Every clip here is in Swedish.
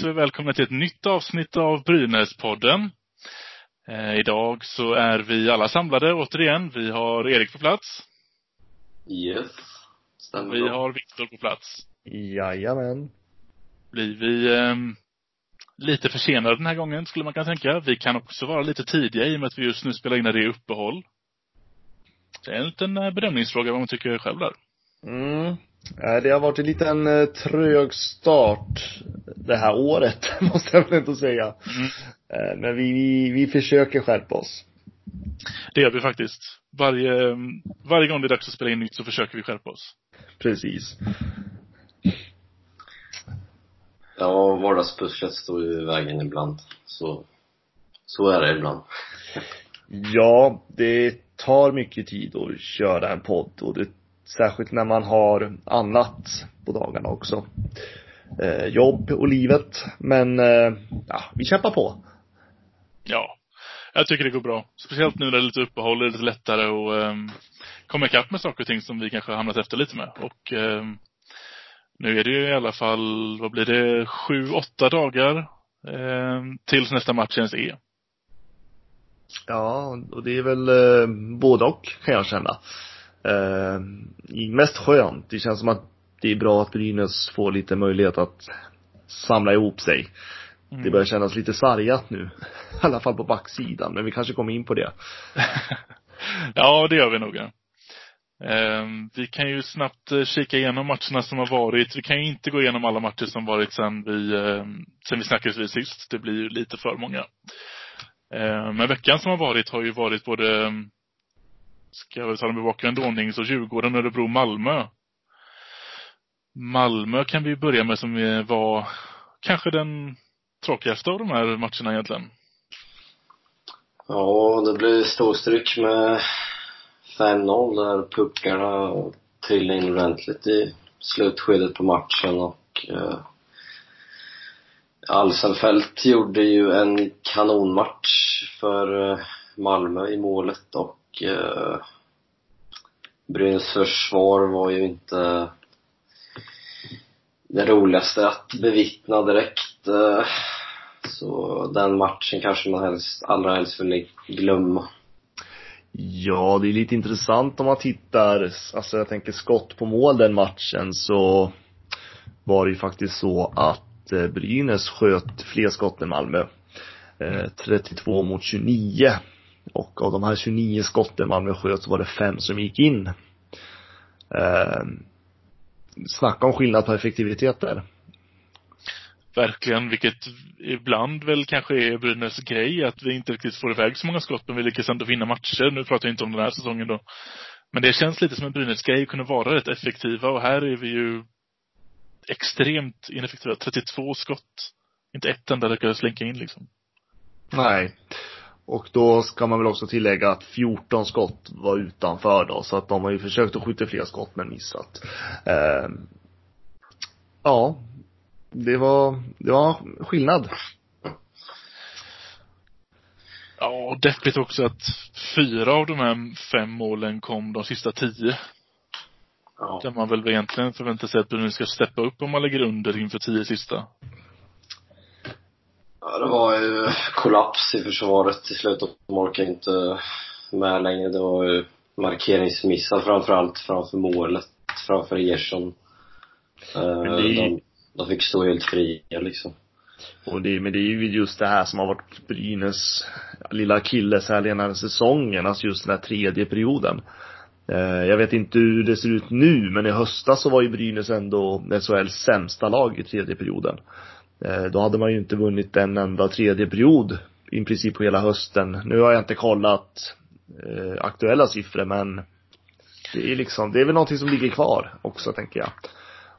Hälsar vi välkomna till ett nytt avsnitt av Brynäspodden. Eh, idag så är vi alla samlade återigen. Vi har Erik på plats. Yes. Stämmer Vi bra. har Viktor på plats. Jajamän. Blir vi ehm, lite försenade den här gången, skulle man kunna tänka. Vi kan också vara lite tidiga i och med att vi just nu spelar in när det är uppehåll. Det är en liten eh, bedömningsfråga vad man tycker själv där. Mm. Eh, Det har varit en liten eh, trög start det här året, måste jag väl ändå säga. Mm. Eh, Men vi, vi, vi försöker skärpa oss. Det gör vi faktiskt. Varje, ehm, varje gång det är dags att spela in nytt så försöker vi skärpa oss. Precis. Ja, vardagspusslet står ju i vägen ibland. Så, så är det ibland. Ja, det tar mycket tid att köra en podd och det, särskilt när man har annat på dagarna också. Eh, jobb och livet. Men, eh, ja, vi kämpar på. Ja. Jag tycker det går bra. Speciellt nu när det är lite uppehåll, det är lite lättare att um, komma ikapp med saker och ting som vi kanske har hamnat efter lite med. Och ehm, nu är det ju i alla fall, vad blir det, sju, åtta dagar um, tills nästa match ens är. Ja, och det är väl eh, både och kan jag känna. Eh, mest skönt. Det känns som att det är bra att Brynäs får lite möjlighet att samla ihop sig. Mm. Det börjar kännas lite sargat nu. I alla fall på backsidan, men vi kanske kommer in på det. ja, det gör vi nog. ja. Ehm, vi kan ju snabbt eh, kika igenom matcherna som har varit. Vi kan ju inte gå igenom alla matcher som varit sen vi, um, sen vi snackades vid sist. Det blir ju lite för många. Ehm, men veckan som har varit har ju varit både, ska jag väl tala med bakgrund ordning, så Djurgården, Örebro, Malmö. Malmö kan vi börja med som var kanske den tråkigaste av de här matcherna egentligen. Ja, det blev storstryck med 5-0 där puckarna trillade in ordentligt i slutskedet på matchen och eh, Alsenfelt gjorde ju en kanonmatch för eh, Malmö i målet och eh, Brynäs försvar var ju inte det roligaste att bevittna direkt. Eh, så den matchen kanske man helst, allra helst vill glömma. Ja, det är lite intressant om man tittar, alltså jag tänker skott på mål den matchen så var det ju faktiskt så att eh, Brynäs sköt fler skott än Malmö. Eh, 32 mot 29. Och av de här 29 skotten Malmö sköt så var det fem som gick in. Eh, snacka om skillnad på effektivitet där. Verkligen, vilket ibland väl kanske är Brynäs grej, att vi inte riktigt får iväg så många skott, men vi lyckas ändå vinna matcher. Nu pratar jag inte om den här säsongen då. Men det känns lite som en Brynäs grej, att kunna vara rätt effektiva och här är vi ju extremt ineffektiva. 32 skott. Inte ett enda lyckades slinka in liksom. Nej. Och då ska man väl också tillägga att 14 skott var utanför då, så att de har ju försökt att skjuta fler skott men missat. Eh, ja. Det var, det var skillnad. Ja, och deppigt också att fyra av de här fem målen kom de sista tio. Ja. Där man väl egentligen förväntar sig att Brynäs ska steppa upp om man ligger under inför tio sista. Ja, det var ju kollaps i försvaret till slut och de orkade inte med längre. Det var ju markeringsmissar framförallt framför målet, framför Ersson. Eh, det de, de fick stå helt fria liksom. Och det, men det är ju just det här som har varit Brynäs lilla akilleshäl den här säsongen, alltså just den här tredje perioden. Eh, jag vet inte hur det ser ut nu, men i höstas så var ju Brynäs ändå SHLs sämsta lag i tredje perioden. Eh, då hade man ju inte vunnit en enda tredje period i princip på hela hösten. Nu har jag inte kollat eh, aktuella siffror, men det är liksom, det är väl någonting som ligger kvar också, tänker jag.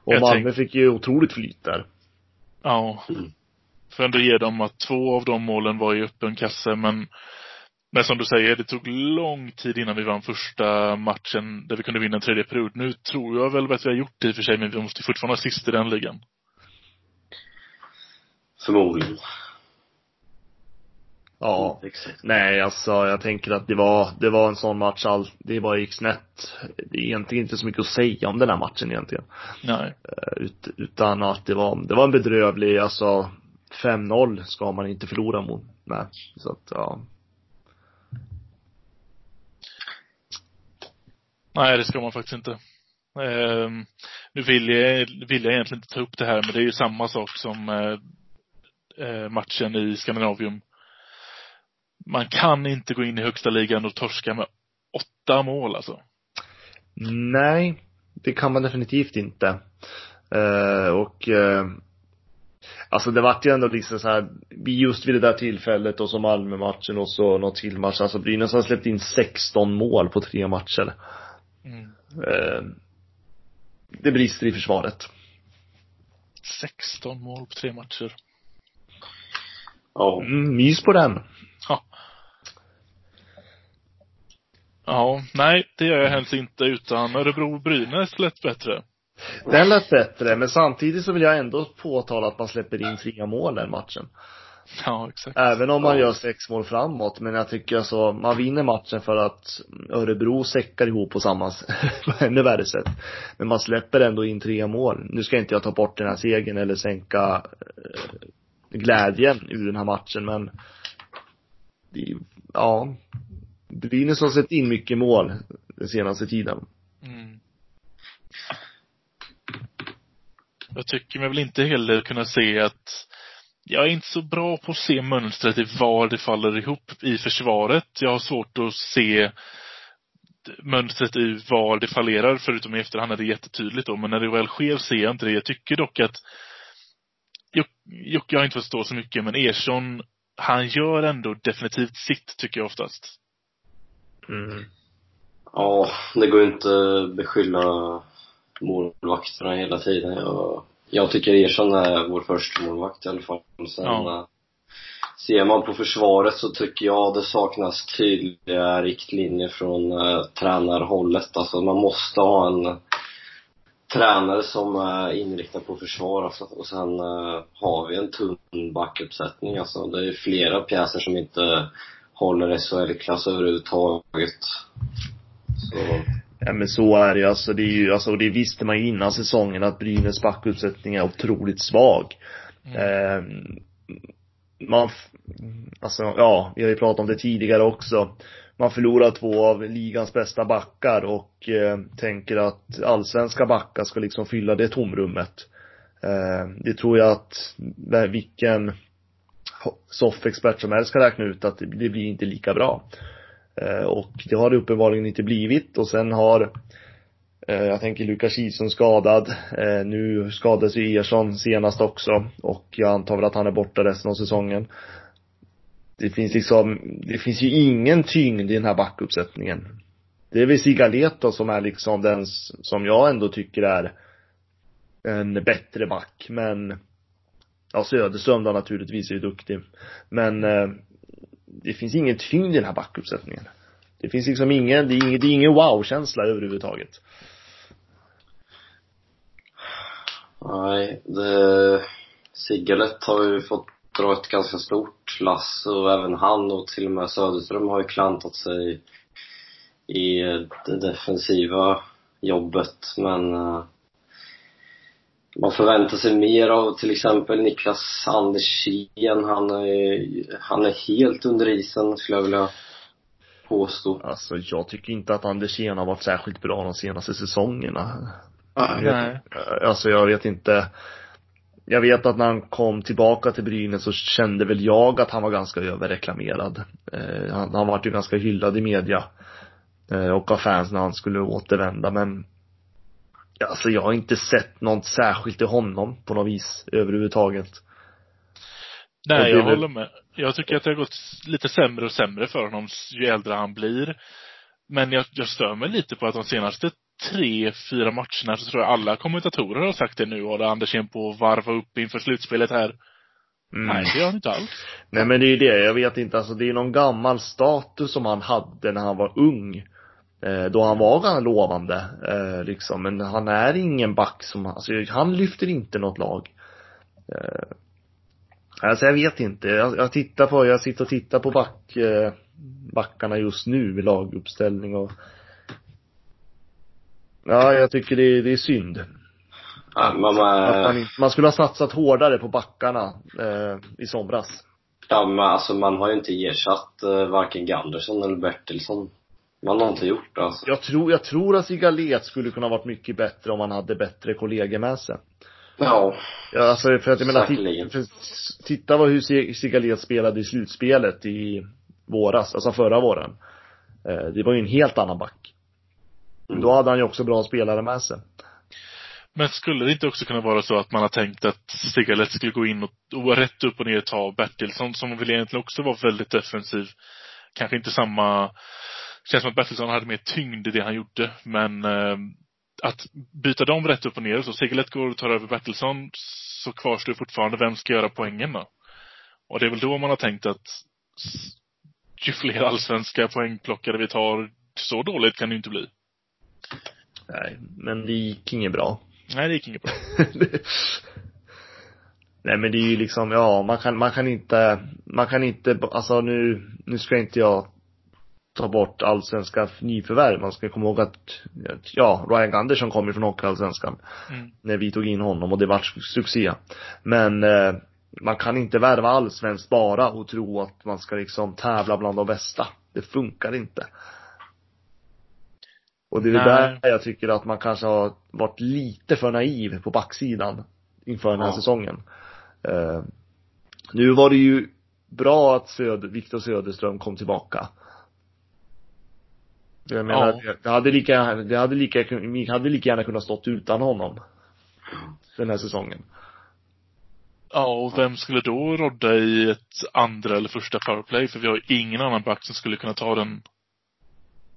Och Jag Malmö tänk- fick ju otroligt flyt där. Ja. Får ändå ge dem att två av de målen var i öppen kasse, men men som du säger, det tog lång tid innan vi vann första matchen där vi kunde vinna en tredje period. Nu tror jag väl att vi har gjort det i och för sig, men vi måste fortfarande vara sist i den ligan. Förmodligen. Ja. Exakt. Nej, alltså jag tänker att det var, det var en sån match, all, det bara gick snett. Det är egentligen inte så mycket att säga om den här matchen egentligen. Nej. Eh, Ut, utan att det var, det var en bedrövlig, alltså 5-0 ska man inte förlora mot. Nej. Så att, ja. Nej, det ska man faktiskt inte. Ehm, nu vill jag, vill jag egentligen inte ta upp det här, men det är ju samma sak som eh, eh, matchen i Skandinavium. Man kan inte gå in i högsta ligan och torska med åtta mål alltså. Nej, det kan man definitivt inte. Eh, och eh, Alltså det vart ju ändå liksom så här, just vid det där tillfället och så Malmö-matchen och så något till match, alltså Brynäs har släppt in 16 mål på tre matcher. Mm. Eh, det brister i försvaret. 16 mål på tre matcher. Ja. Mm, mys på den. Ja. Ja, nej, det gör jag helst inte utan Örebro-Brynäs lät bättre. Den lät bättre, men samtidigt så vill jag ändå påtala att man släpper in tre mål den matchen. Ja, exakt. Även om man Ja. gör sex mål framåt, men jag tycker alltså, man vinner matchen för att Örebro säckar ihop på samma, på ännu värre sätt. Men man släpper ändå in tre mål. Nu ska inte jag ta bort den här segern eller sänka glädjen ur den här matchen, men det, ja. Brynäs har sett in mycket mål den senaste tiden. Mm. Jag tycker mig väl inte heller kunna se att jag är inte så bra på att se mönstret i var det faller ihop i försvaret. Jag har svårt att se mönstret i var det fallerar, förutom i efterhand när det är jättetydligt då. Men när det väl sker ser jag inte det. Jag tycker dock att Jocke har inte fått stå så mycket, men Ersson, han gör ändå definitivt sitt, tycker jag oftast. Mm. Ja, det går ju inte att beskylla målvakterna hela tiden. Jag, jag tycker Ersson är vår första målvakt i alla fall. Sen Ja. eh, ser man på försvaret så tycker jag det saknas tydliga riktlinjer från eh, tränarhållet. Alltså man måste ha en tränare som är inriktad på försvar alltså. och sen eh, har vi en tunn backuppsättning alltså. Det är flera pjäser som inte håller SHL-klass överhuvudtaget. Så, Ja men så är det ju, alltså det är ju, alltså och det visste man ju innan säsongen att Brynäs backuppsättning är otroligt svag. Eh, man, alltså ja, vi har ju pratat om det tidigare också. Man förlorar två av ligans bästa backar och eh, tänker att allsvenska backar ska liksom fylla det tomrummet. Eh, det tror jag att vilken soffexpert som helst ska räkna ut att det, det blir inte lika bra. Eh, och det har det uppenbarligen inte blivit och sen har eh, jag tänker Lukas Kihlström skadad. Eh, nu skadades ju Ersson senast också och jag antar väl att han är borta resten av säsongen. Det finns liksom, det finns ju ingen tyngd i den här backuppsättningen. Det är väl Sigaleta som är liksom den som jag ändå tycker är en bättre back, men ja, Söderström då naturligtvis är ju duktig. Men eh, det finns ingen tyngd i den här backuppsättningen. Det finns liksom ingen, det är ingen, det är ingen wow-känsla överhuvudtaget. nej, det... Sigalet har ju fått dra ett ganska stort lass och även han och till och med Söderström har ju klantat sig i det defensiva jobbet men eh, man förväntar sig mer av till exempel Niklas Andersén. Han är, han är helt under isen skulle jag vilja påstå. Alltså jag tycker inte att Andersén har varit särskilt bra de senaste säsongerna. Nej. Alltså jag vet inte. Jag vet att när han kom tillbaka till Brynäs så kände väl jag att han var ganska överreklamerad. Eh, han, han var ju ganska hyllad i media. Eh, och av fans när han skulle återvända men Alltså jag har inte sett något särskilt i honom på något vis överhuvudtaget. Nej, jag håller med. Jag tycker att det har gått lite sämre och sämre för honom ju äldre han blir. Men jag, jag stör mig lite på att de senaste tre, fyra matcherna så tror jag alla kommentatorer har sagt det nu och det Andersén på att varva upp inför slutspelet här. Mm. Nej, det gör han inte alls. Nej men det är ju det, jag vet inte, alltså det är någon gammal status som han hade när han var ung. Eh, då han var lovande, eh, liksom. Men han är ingen back som, alltså han lyfter inte något lag. Eh, Alltså jag vet inte. Jag, jag tittar på, jag sitter och tittar på back, eh, backarna just nu med laguppställning och Ja, jag tycker det, är- det är synd. Ja, man, Att man, man, skulle ha satsat hårdare på backarna eh, i somras. ja, men alltså man har ju inte ersatt eh, varken Gandersson eller Bertilsson. Man har inte gjort det alltså. Jag tror, jag tror att Sigalet skulle kunna varit mycket bättre om han hade bättre kollegor med sig. Ja. Ja, alltså för att jag menar, titta, titta vad hur Si- Sigalet spelade i slutspelet i våras, alltså förra våren. Eh, det var ju en helt annan back. Mm. Då hade han ju också bra spelare med sig. Men skulle det inte också kunna vara så att man har tänkt att Stigalet skulle gå in och, och rätt upp och ner ta Bertilsson som väl egentligen också var väldigt defensiv. Kanske inte samma, känns som att Bertilsson hade mer tyngd i det han gjorde, men eh, att byta dem rätt upp och ner, så Segelet går och tar över Bertilsson, så kvarstår fortfarande vem ska göra poängen då? Och det är väl då man har tänkt att ju fler allsvenska poängplockare vi tar, så dåligt kan det ju inte bli. Nej, men det gick inget bra. Nej, det gick inget bra. Nej men det är ju liksom, ja man kan, man kan inte, man kan inte, alltså nu, nu ska inte jag ta bort allsvenska nyförvärv. Man ska komma ihåg att, ja, Ryan Andersson kom ju från Hockeyallsvenskan. Mm. När vi tog in honom och det var succé. Men eh, man kan inte värva allsvenskt bara och tro att man ska liksom tävla bland de bästa. Det funkar inte. Och det är Nej. där jag tycker att man kanske har varit lite för naiv på backsidan inför den här Ja. säsongen. Eh, nu var det ju bra att Söder, Viktor Söderström kom tillbaka. Jag menar, Ja. det hade lika, det hade lika, vi hade lika gärna kunnat stått utan honom. Den här säsongen. Ja, och vem skulle då rodda i ett andra eller första powerplay? För vi har ju ingen annan back som skulle kunna ta den.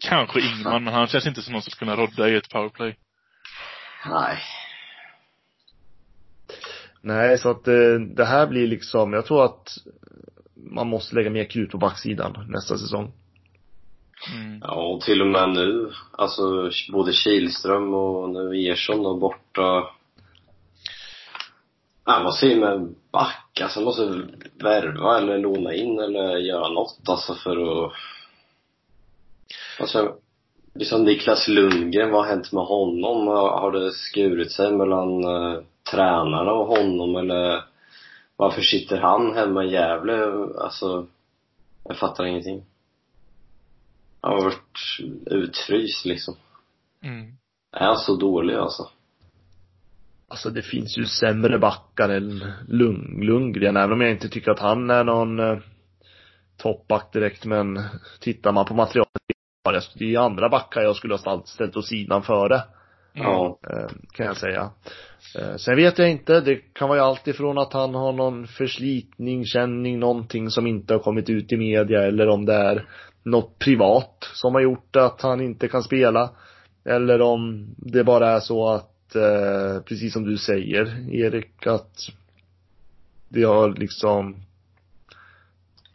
Kanske Ingman, men han känns inte som någon som skulle kunna rodda i ett powerplay. Nej. Nej, så att eh, det här blir liksom, jag tror att man måste lägga mer krut på backsidan nästa säsong. Mm. Ja, och till och med nu, alltså både Kihlström och nu Ersson då borta. Ja, vad säger med back? Alltså man måste värva eller låna in eller göra något alltså för att Alltså, liksom Niklas Lundgren, vad har hänt med honom? Har har det skurit sig mellan eh, tränarna och honom eller varför sitter han hemma i Gävle? Alltså, jag fattar ingenting. Han har varit utfryst liksom. Mm. Är han så dålig alltså? Alltså det finns ju sämre backar än Lund, Lundgren, även om jag inte tycker att han är någon eh, toppback direkt, men tittar man på materialet, det är andra backar jag skulle ha ställt, åt sidan före. Ja. eh, kan jag säga. Eh, Sen vet jag inte, det kan vara allt ifrån att han har någon förslitning, känning, någonting som inte har kommit ut i media eller om det är något privat som har gjort att han inte kan spela. Eller om det bara är så att, eh, precis som du säger Erik, att det har liksom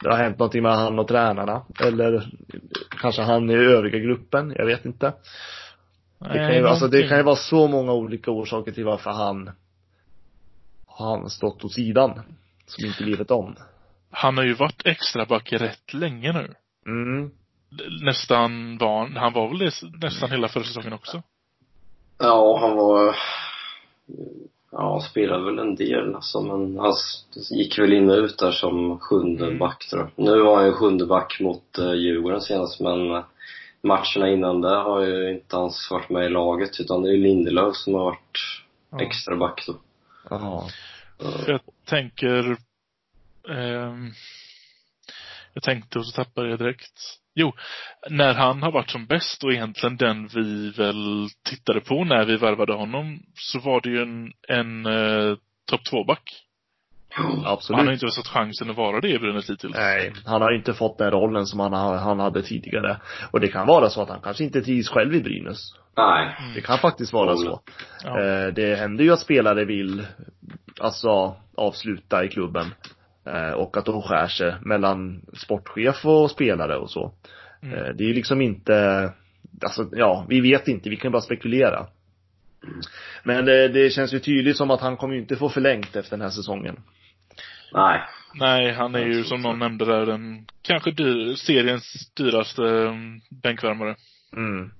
det har hänt någonting med han och tränarna. Eller kanske han i övriga gruppen, jag vet inte. Det kan, ju, alltså det kan ju vara så många olika orsaker till varför han har stått åt sidan. Som inte vi vet om. Han har ju varit extra back rätt länge nu. Mm. Nästan var, han var väl det nästan hela förra säsongen också? Ja, han var Ja, spelade väl en del alltså, men han gick väl in och ut där som sjunde Mm. back tror jag. Nu var han ju sjunde back mot uh, Djurgården senast, men eh, matcherna innan det har ju inte hans varit med i laget, utan det är ju Lindelöf som har varit Ja. extra back då. Jaha. Jag tänker, ehm, jag tänkte och så tappade jag direkt. Jo, när han har varit som bäst och egentligen den vi väl tittade på när vi värvade honom, så var det ju en, en eh, topp två-back. Han har Absolut. inte fått chansen att vara det i Brynäs hittills. Nej, han har inte fått den rollen som han, han hade tidigare. Och det kan vara så att han kanske inte trivs själv i Brynäs. Nej. Det kan faktiskt vara Mm. så. Ja. Eh, det händer ju att spelare vill, alltså, avsluta i klubben. Eh, och att de skär sig mellan sportchef och spelare och så. Mm. Eh, det är ju liksom inte, alltså, ja, vi vet inte, vi kan bara spekulera. Men det, det känns ju tydligt som att han kommer ju inte få förlängt efter den här säsongen. Nej. Nej, han är ju som någon nämnde där den kanske dyr, seriens dyraste um, bänkvärmare. Mm.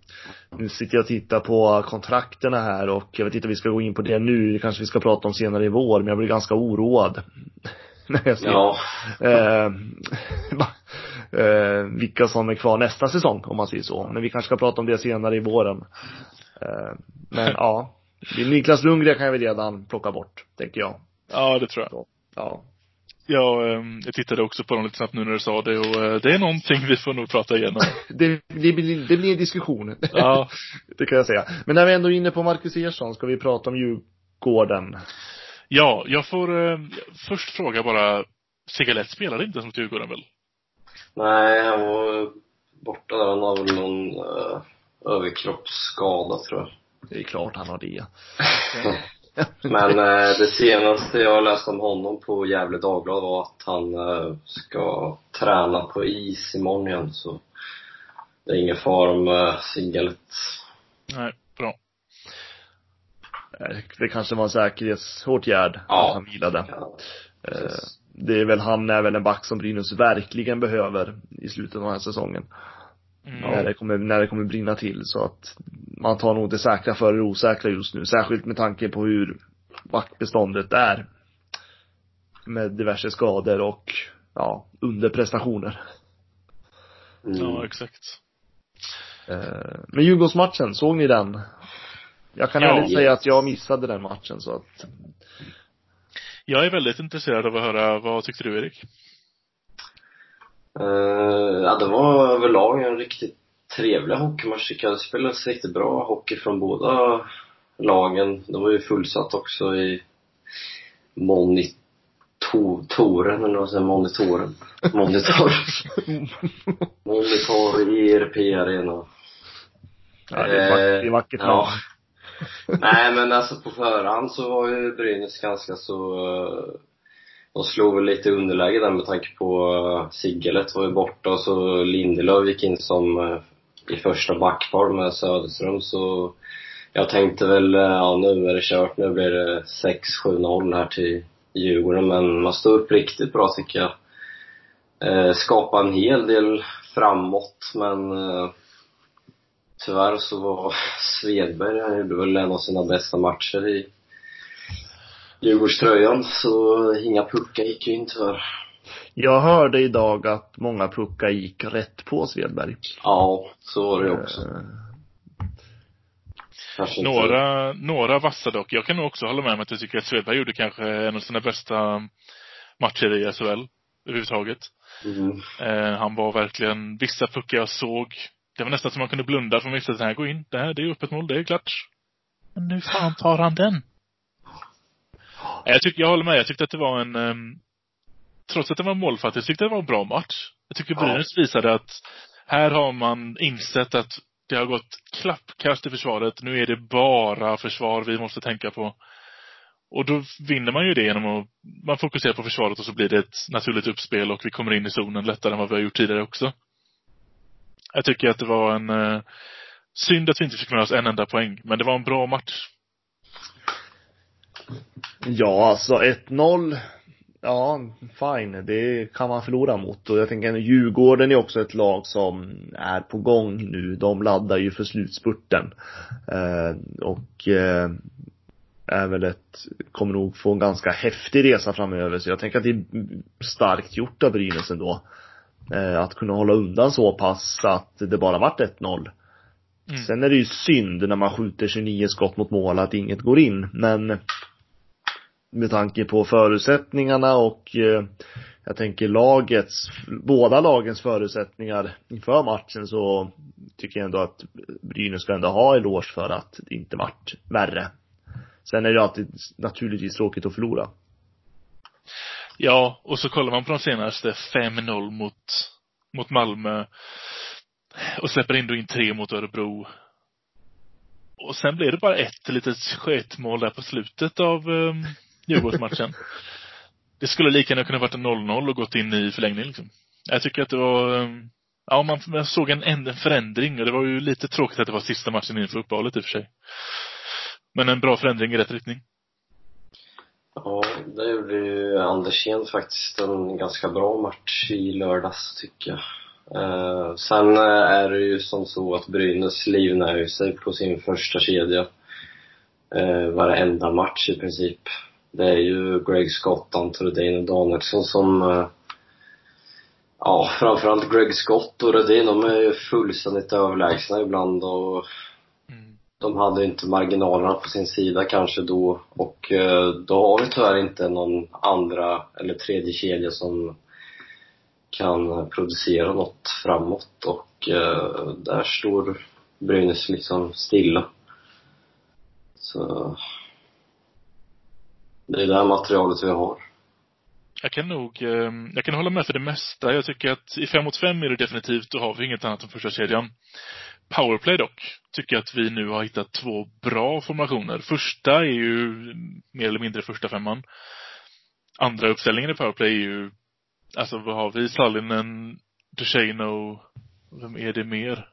Nu sitter jag och tittar på kontrakterna här och jag vet inte om vi ska gå in på det nu, det kanske vi ska prata om senare i vår, men jag blir ganska oroad. När jag ser Ja, eh, eh, vilka som är kvar nästa säsong, om man säger så. Men vi kanske ska prata om det senare i våren. Eh, men ja, Niklas Lundgren kan jag väl redan plocka bort, tänker jag. Ja, det tror jag. Ja. Jag, um, jag tittade också på dem lite snabbt nu när du sa det och uh, det är någonting vi får nog prata igenom. Det, det, blir, det blir en diskussion. Ja. det kan jag säga. Men när vi ändå är inne på Marcus Ersson, ska vi prata om Djurgården? Ja, jag får uh, först fråga bara, Sigalett spelade inte mot Djurgården väl? nej, han var borta där. Han har väl någon uh, överkroppsskada, tror jag. Det är klart han har det. Men eh, det senaste jag läste om honom på Gävle Dagblad var att han eh, ska träna på is imorgon igen, så det är ingen fara med Sigalet. Nej, bra. Eh, Det kanske var en säkerhetsåtgärd Ja. att han vilade. Ja, Eh. Det är väl, han är väl en back som Brynäs verkligen behöver i slutet av den här säsongen. Mm. När det kommer, när det kommer brinna till så att man tar nog det säkra före det osäkra just nu. Särskilt med tanke på hur backbeståndet är. Med diverse skador och, ja, underprestationer. Mm. Ja, exakt. Eh, Men Djurgårdsmatchen, såg ni den? Jag kan Ja. ärligt säga att jag missade den matchen så att Jag är väldigt intresserad av att höra, vad tyckte du Erik? Eh, ja, det var överlag en riktigt trevlig hockeymatch tycker jag. Det spelades riktigt bra hockey från båda lagen. Det var ju fullsatt också i monitoren, eller vad säger monitoren? Monitor. Monitor i ERP Arena. Ja, det är vackert, det är vackert ja. Nej men alltså på förhand så var ju Brynäs ganska så eh, de slog väl lite i underläge där med tanke på eh, Siggelet Sigalet var ju borta och så Lindelöf gick in som eh, i första backpar med Söderström. Så jag tänkte väl, ja nu är det kört, nu blir det 6-7-0 här till Djurgården. Men man stod upp riktigt bra tycker jag. Eh, en hel del framåt men tyvärr så var Svedberg, han gjorde väl en av sina bästa matcher i Djurgårdströjan, så inga puckar gick ju in tyvärr. Jag hörde idag att många puckar gick rätt på Svedberg. Ja, så var det också. Eh, Kanske inte- Några, några vassa dock. Jag kan nog också hålla med om att jag tycker att Svedberg gjorde kanske en av sina bästa matcher i SHL överhuvudtaget. Mm. Eh, han var verkligen, vissa puckar jag såg, det var nästan som man kunde blunda för man visste att den här går in. Det här, det är öppet mål, det är klart. Men nu fan tar han den. Jag tycker, jag håller med. Jag tyckte att det var en, ehm, trots att det var målfattigt, jag tyckte det var en bra match. Jag tycker Ja. Brynäs visade att här har man insett att det har gått klappkast i försvaret. Nu är det bara försvar vi måste tänka på. Och då vinner man ju det genom att man fokuserar på försvaret och så blir det ett naturligt uppspel och vi kommer in i zonen lättare än vad vi har gjort tidigare också. Jag tycker att det var en eh, synd att vi inte fick med oss en enda poäng, men det var en bra match. Ja, alltså 1-0. Ja, fine. Det kan man förlora mot. Och jag tänker Djurgården är också ett lag som är på gång nu. De laddar ju för slutspurten. Eh, och eh, är väl ett, kommer nog få en ganska häftig resa framöver. Så jag tänker att det är starkt gjort av Brynäs ändå. Eh, att kunna hålla undan så pass att det bara vart 1-0. Mm. Sen är det ju synd när man skjuter 29 skott mot mål att inget går in, men med tanke på förutsättningarna och eh, jag tänker lagets, båda lagens förutsättningar inför matchen så tycker jag ändå att Brynäs ska ändå ha eloge för att det inte vart värre. Sen är det ju alltid naturligtvis tråkigt att förlora. Ja, och så kollar man på de senaste 5-0 mot, mot Malmö och släpper in då in tre mot Örebro. Och sen blir det bara ett litet sketmål där på slutet av um, Djurgårdsmatchen. det skulle lika gärna kunna varit en 0-0 och gått in i förlängning liksom. Jag tycker att det var, um, ja man, man såg en, en förändring och det var ju lite tråkigt att det var sista matchen inför uppehållet i och för sig. Men en bra förändring i rätt riktning. Ja, det gjorde ju Andersén faktiskt en ganska bra match i lördags, tycker jag. Eh, sen eh, är det ju som så att Brynäs livnär ju sig på sin första kedja. Eh, varenda match i princip. Det är ju Greg Scott, Anton Rudin och Danielsson som eh, Ja, framförallt Greg Scott och Rudin, de är ju fullständigt överlägsna ibland och de hade inte marginalerna på sin sida kanske då och eh, då har vi tyvärr inte någon andra eller tredje kedja som kan producera något framåt och eh, där står Brynäs liksom stilla. Så det är det här materialet vi har. Jag kan nog, eh, jag kan hålla med för det mesta. Jag tycker att i fem mot fem är det definitivt, då har vi inget annat än första kedjan. Powerplay dock, tycker jag att vi nu har hittat två bra formationer. Första är ju mer eller mindre första femman. Andra uppställningen i powerplay är ju, alltså vad har vi? Sallinen, Ducheno, vem är det mer?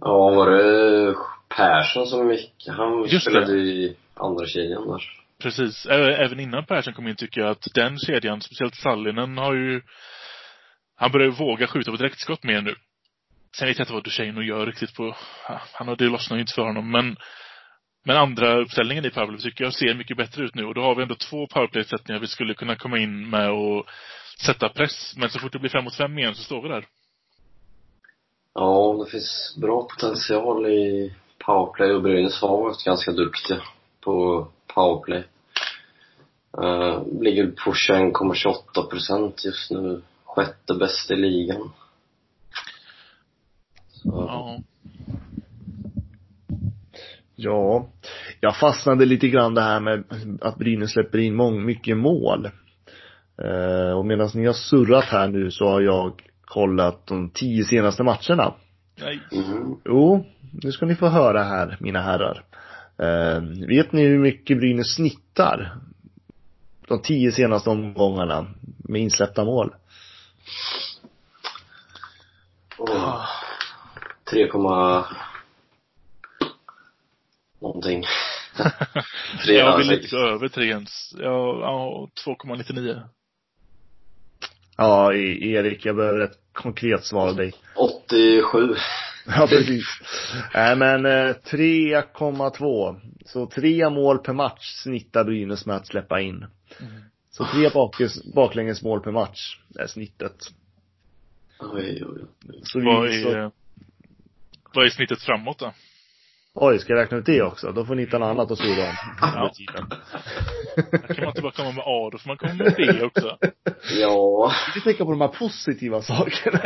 Ja, var det Persson som gick? Han Just det. spelade i andra kedjan där. Precis. Även innan Persson kom in tycker jag att den kedjan, speciellt Sallinen, har ju Han börjar ju våga skjuta på direktskott mer nu. Sen vet jag inte vad Duchene gör riktigt på Han har, det lossnar ju inte för honom men Men andra uppställningen i powerplay tycker jag ser mycket bättre ut nu och då har vi ändå två powerplay-sättningar vi skulle kunna komma in med och sätta press. Men så fort det blir fem mot fem igen så står vi där. Ja, det finns bra potential i powerplay och Brynäs har varit ganska duktiga på powerplay. Uh, ligger på 21,28 procent just nu. Sjätte bäst i ligan. Ja. Ja, jag fastnade lite grann det här med att Brynäs släpper in mång, mycket mål. Eh, och medan ni har surrat här nu så har jag kollat de tio senaste matcherna. Nej. mm. Jo, nu ska ni få höra här, mina herrar. Eh, vet ni hur mycket Brynäs snittar? De tio senaste omgångarna med insläppta mål. Åh. 3, någonting. Jag vill inte gå över tre ens. Ja, ja 2,99. Ja, E- Erik, jag behöver ett konkret svar av dig. 87. Ja, precis. Nej, men eh, 3,2. Så tre mål per match snittar Brynäs med att släppa in. Mm. Så tre baklänges, baklänges mål per match är snittet. Oj, oj, oj. Så Vad vi, så, är, vad är snittet framåt då? oj, ska jag räkna ut det också? Då får ni hitta något annat att surra om. Ja. Här kan man inte bara komma med A, då får man komma med B också. Ja. Vi tänka på de här positiva sakerna.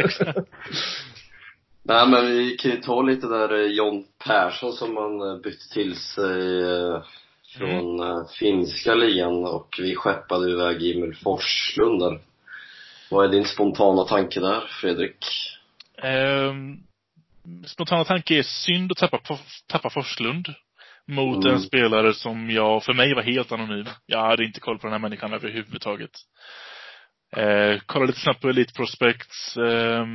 Nej men vi kan ju ta lite där eh, John Persson som man eh, bytte till sig eh, från eh, finska ligan och vi skeppade iväg Emil Forslund där. Vad är din spontana tanke där, Fredrik? Ehm, spontana tanke är synd att tappa, tappa Forslund. Mot Mm. en spelare som jag, för mig var helt anonym. Jag hade inte koll på den här människan överhuvudtaget. Eh, kolla lite snabbt på Elite Prospects, eh,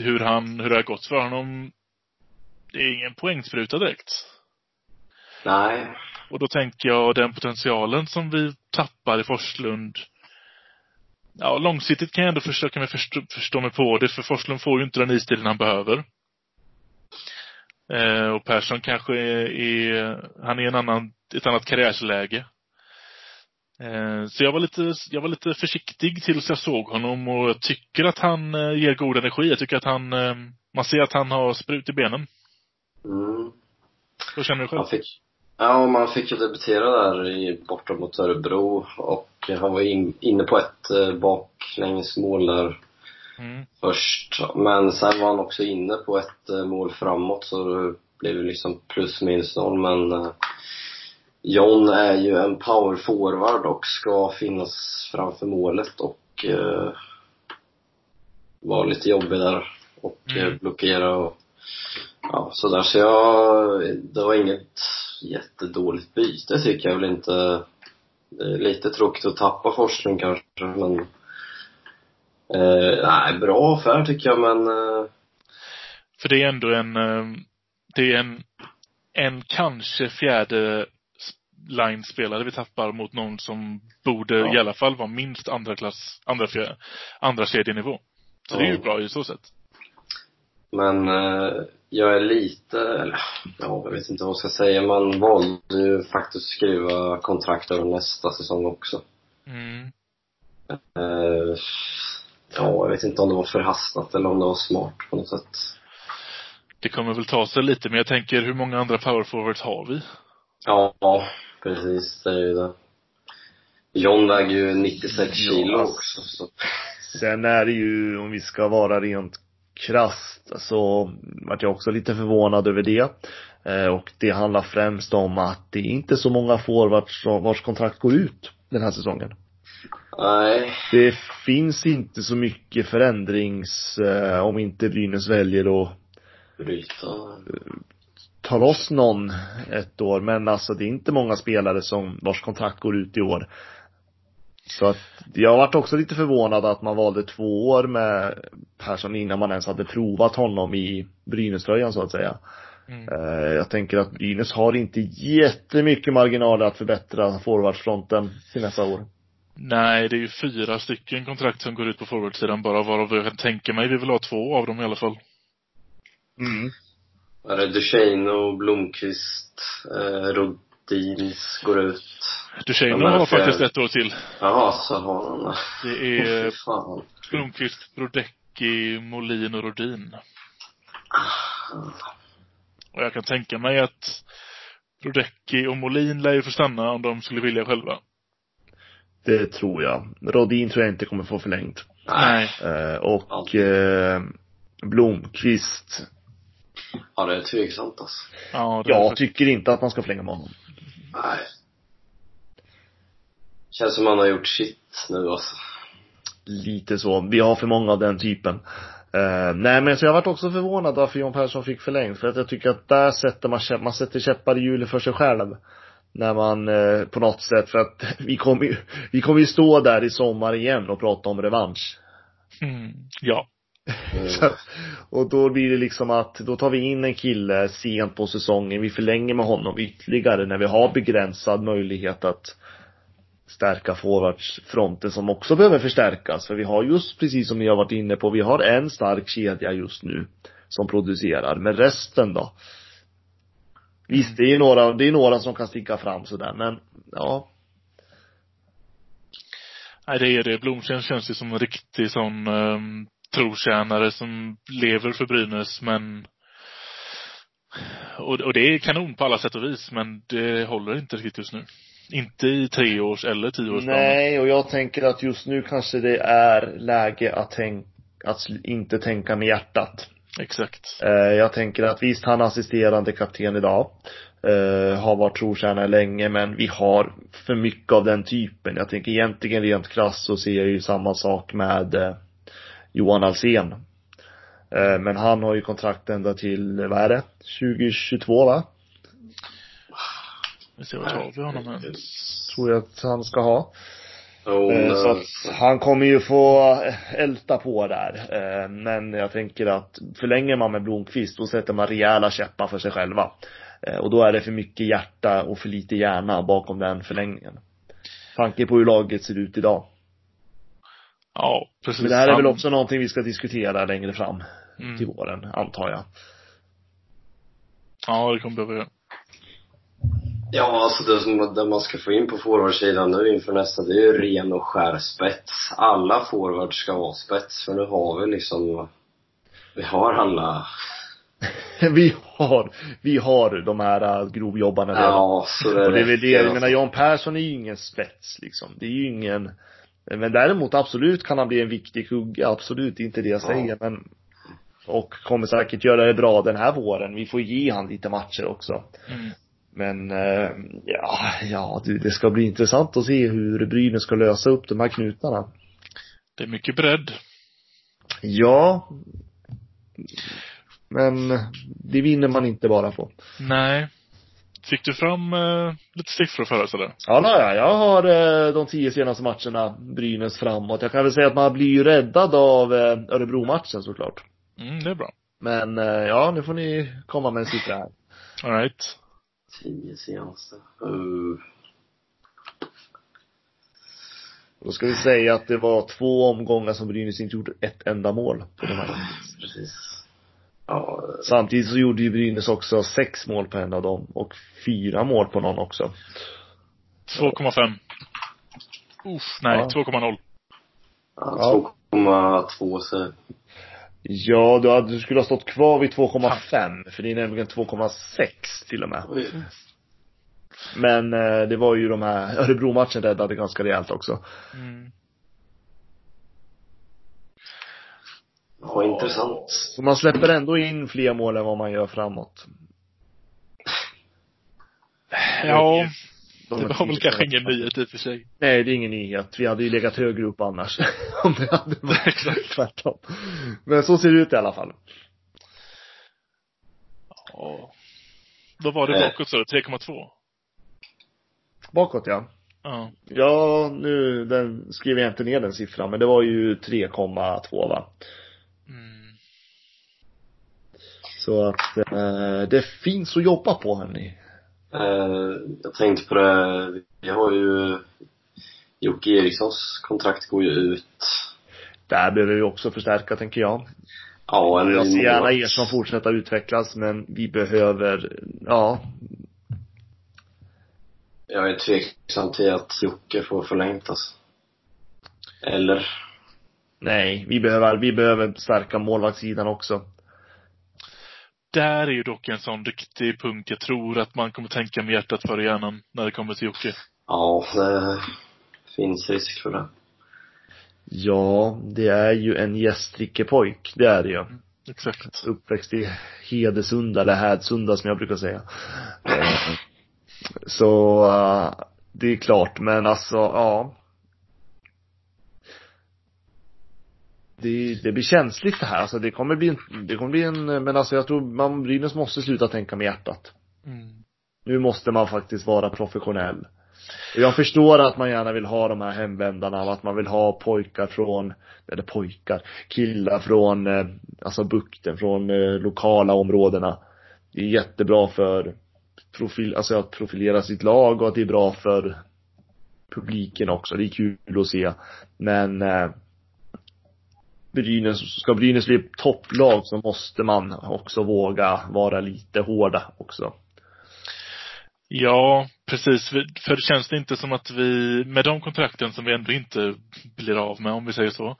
hur han, hur det har gått för honom. Det är ingen poängspruta direkt. Nej. Och då tänker jag den potentialen som vi tappar i Forslund. Ja, långsiktigt kan jag ändå försöka mig förstå, förstå mig på det, för Forslund får ju inte den istiden han behöver. Eh, och Persson kanske är, är han är i en annan, ett annat karriärsläge. Eh, så jag var lite, jag var lite försiktig tills jag såg honom och jag tycker att han eh, ger god energi. Jag tycker att han, eh, man ser att han har sprut i benen. Mm. Hur känner du själv? Han fick, ja, man fick ju debutera där i, borta mot Örebro och han var in, inne på ett eh, baklängesmål där Mm. först. Men sen var han också inne på ett eh, mål framåt så det blev liksom plus minus noll men eh, John är ju en power forward och ska finnas framför målet och eh, vara lite jobbig där och eh, Mm. blockera och ja, sådär. Så jag, det var inget jättedåligt byte tycker jag väl inte. Det är lite tråkigt att tappa Forslund kanske men eh, nej, bra affär tycker jag men eh, För det är ändå en, eh, det är en, en kanske fjärde line-spelare vi tappar mot någon som borde Ja. i alla fall vara minst andra klass, andra, fjär, andra kedjenivå. Så det är ju Ja. bra i så sätt. Men eh, jag är lite, eller ja, jag vet inte vad man ska säga. Man valde ju faktiskt att skriva kontrakt över nästa säsong också. Mm. Eh, ja, jag vet inte om det var förhastat eller om det var smart på något sätt. Det kommer väl ta sig lite, men jag tänker hur många andra powerforwards har vi? Ja, precis. Det är ju det. John väger ju 96 Ja, kilo också. Så. Sen är det ju, om vi ska vara rent krasst, så vart jag också lite förvånad över det. Eh, och det handlar främst om att det är inte så många forwards som- vars kontrakt går ut den här säsongen. Nej, Det finns inte så mycket förändrings, eh, om inte Brynäs väljer att bryta. ta loss någon ett år. Men alltså det är inte många spelare som, vars kontrakt går ut i år. Så att, jag varit också lite förvånad att man valde två år med Persson innan man ens hade provat honom i Brynäströjan så att säga. Mm. Eh, Jag tänker att Brynäs har inte jättemycket marginaler att förbättra forwardsfronten till nästa år. Nej, det är ju fyra stycken kontrakt som går ut på forwardsidan bara, varav jag kan tänka mig vi vill ha två av dem i alla fall. Mm. Är det Duchene och Blomqvist, eh, Rodins går ut. Duchene Ja, har faktiskt ett år till. Jaha, så har han det. Det är fan. Blomqvist, Brodecki, Molin och Rodin. Och jag kan tänka mig att Brodecki och Molin lär ju få stanna om de skulle vilja själva. Det tror jag. Rodin tror jag inte kommer få förlängt. Nej. Eh, och eh, Blomqvist, Ja, det är tveksamt alltså. Ja, jag för- tycker inte att man ska förlänga med honom. Nej. Känns som han har gjort sitt nu alltså. Lite så. Vi har för många av den typen. Eh, nej men så jag varit också förvånad varför John Persson fick förlängt. För att jag tycker att där sätter man, man sätter käppar i hjulet för sig själv. När man eh, på något sätt, för att vi kommer ju, vi kommer ju stå där i sommar igen och prata om revansch. Mm, ja. Så, och då blir det liksom att, då tar vi in en kille sent på säsongen, vi förlänger med honom ytterligare när vi har begränsad möjlighet att stärka forwardsfronten som också behöver förstärkas. För vi har just precis som ni har varit inne på, vi har en stark kedja just nu som producerar. Men resten då? Visst, det är några, det är några som kan sticka fram sådär, men ja. Nej, det är det. Blomsten känns ju som en riktig sån um, trotjänare som lever för Brynäs, men och, och det är kanon på alla sätt och vis, men det håller inte riktigt just nu. Inte i treårs eller tioårsplanen. Nej, och jag tänker att just nu kanske det är läge att tänka, att inte tänka med hjärtat. Exakt. Eh, jag tänker att visst, han är assisterande kapten idag. Eh, har varit trotjänare länge, men vi har för mycket av den typen. Jag tänker egentligen rent krasst så ser jag ju samma sak med eh, Johan Alsen. Men han har ju kontrakt ända till, vad är det? 2022 va? Vi ser vart har vi honom ens. Tror jag att han ska ha. Jo, Eh, Så att han kommer ju få älta på där. Eh, Men jag tänker att förlänger man med Blomqvist, då sätter man rejäla käppar för sig själva. Eh, Och då är det för mycket hjärta och för lite hjärna bakom den förlängningen. Tanke på hur laget ser ut idag. Ja, precis. Men det här är väl också någonting vi ska diskutera längre fram Mm. till våren, antar jag. Ja, det kommer behöva göra. Ja, alltså det som det man ska få in på forwardsidan nu inför nästa, det är ju ren och skär spets. Alla forwards ska vara spets, för nu har vi liksom, vi har alla, Vi har, vi har de här äh, grovjobbarna redan. ja, så det Och det är väl det, jag menar Jan Persson är ju ingen spets liksom. Det är ju ingen Men däremot absolut kan han bli en viktig kugge, absolut, det är inte det jag Ja. säger men Och kommer säkert göra det bra den här våren. Vi får ge han lite matcher också. Mm. Men, eh, ja, ja det ska bli intressant att se hur Brynäs ska lösa upp de här knutarna. Det är mycket bredd. Ja. Men det vinner man inte bara på. Nej. Fick du fram eh, lite siffror för oss eller? Ja, ja, jag har eh, de tio senaste matcherna Brynäs framåt. Jag kan väl säga att man blir ju räddad av eh, Örebro-matchen såklart. Mm, det är bra. Men eh, ja, nu får ni komma med en siffra här. Alright. Tio seanser. Uh. Då ska vi säga att det var två omgångar som Brynäs inte gjorde ett enda mål på de här. Ah, precis. Ja. Eh. Samtidigt så gjorde ju Brynäs också sex mål på en av dem och fyra mål på någon också. 2,5. Uff, nej, ja. 2,0. Ja, 2,2 så Ja, du, hade, du skulle ha stått kvar vid 2,5 för det är nämligen 2,6 till och med. Oj. Men eh, det var ju de här, Örebro-matchen räddade ganska rejält också. Mm. Ja, intressant. Så man släpper ändå in fler mål än vad man gör framåt. Ja, De det var väl kanske ingen nyhet i och för sig. Nej, det är ingen nyhet. Vi hade ju legat högre upp annars. Om det hade varit tvärtom. Men så ser det ut i alla fall. Ja. Då var det bakåt så, 3,2. Bakåt ja. Ja. Ja, nu den, skrev jag inte ner den siffran, men det var ju 3,2 va? Mm. Så att eh, det finns att jobba på hörni. Eh, jag tänkte på det, vi har ju Jocke Erikssons kontrakt går ju ut. Där behöver vi också förstärka tänker jag. Ja, en Jag ser gärna er som fortsätta utvecklas, men vi behöver, ja, Jag är tveksam till att Jocke får förlängt alltså. Eller? nej, vi behöver, vi behöver stärka målvaktssidan också. Där är ju dock en sån riktig punkt jag tror att man kommer tänka med hjärtat före hjärnan när det kommer till Jocke. Ja, det finns risk för det. Ja, det är ju en gästrike pojk, det är det ju. Exakt. Uppväxt i Hedesunda, eller Hädsunda som jag brukar säga. Så, eh, det är klart, men alltså, ja. Det, det blir känsligt det här, alltså det kommer bli en, det kommer bli en, men alltså jag tror man, Brynäs måste sluta tänka med hjärtat. Mm. Nu måste man faktiskt vara professionell. Och jag förstår att man gärna vill ha de här hemvändarna, och att man vill ha pojkar från, eller pojkar, killar från, eh, alltså bukten, från eh, lokala områdena. Det är jättebra för profil, alltså att profilera sitt lag och att det är bra för publiken också. Det är kul att se. Men eh, Brynäs, ska Brynäs bli ett topplag så måste man också våga vara lite hårda också. Ja, precis. För det känns det inte som att vi, med de kontrakten som vi ändå inte blir av med, om vi säger så.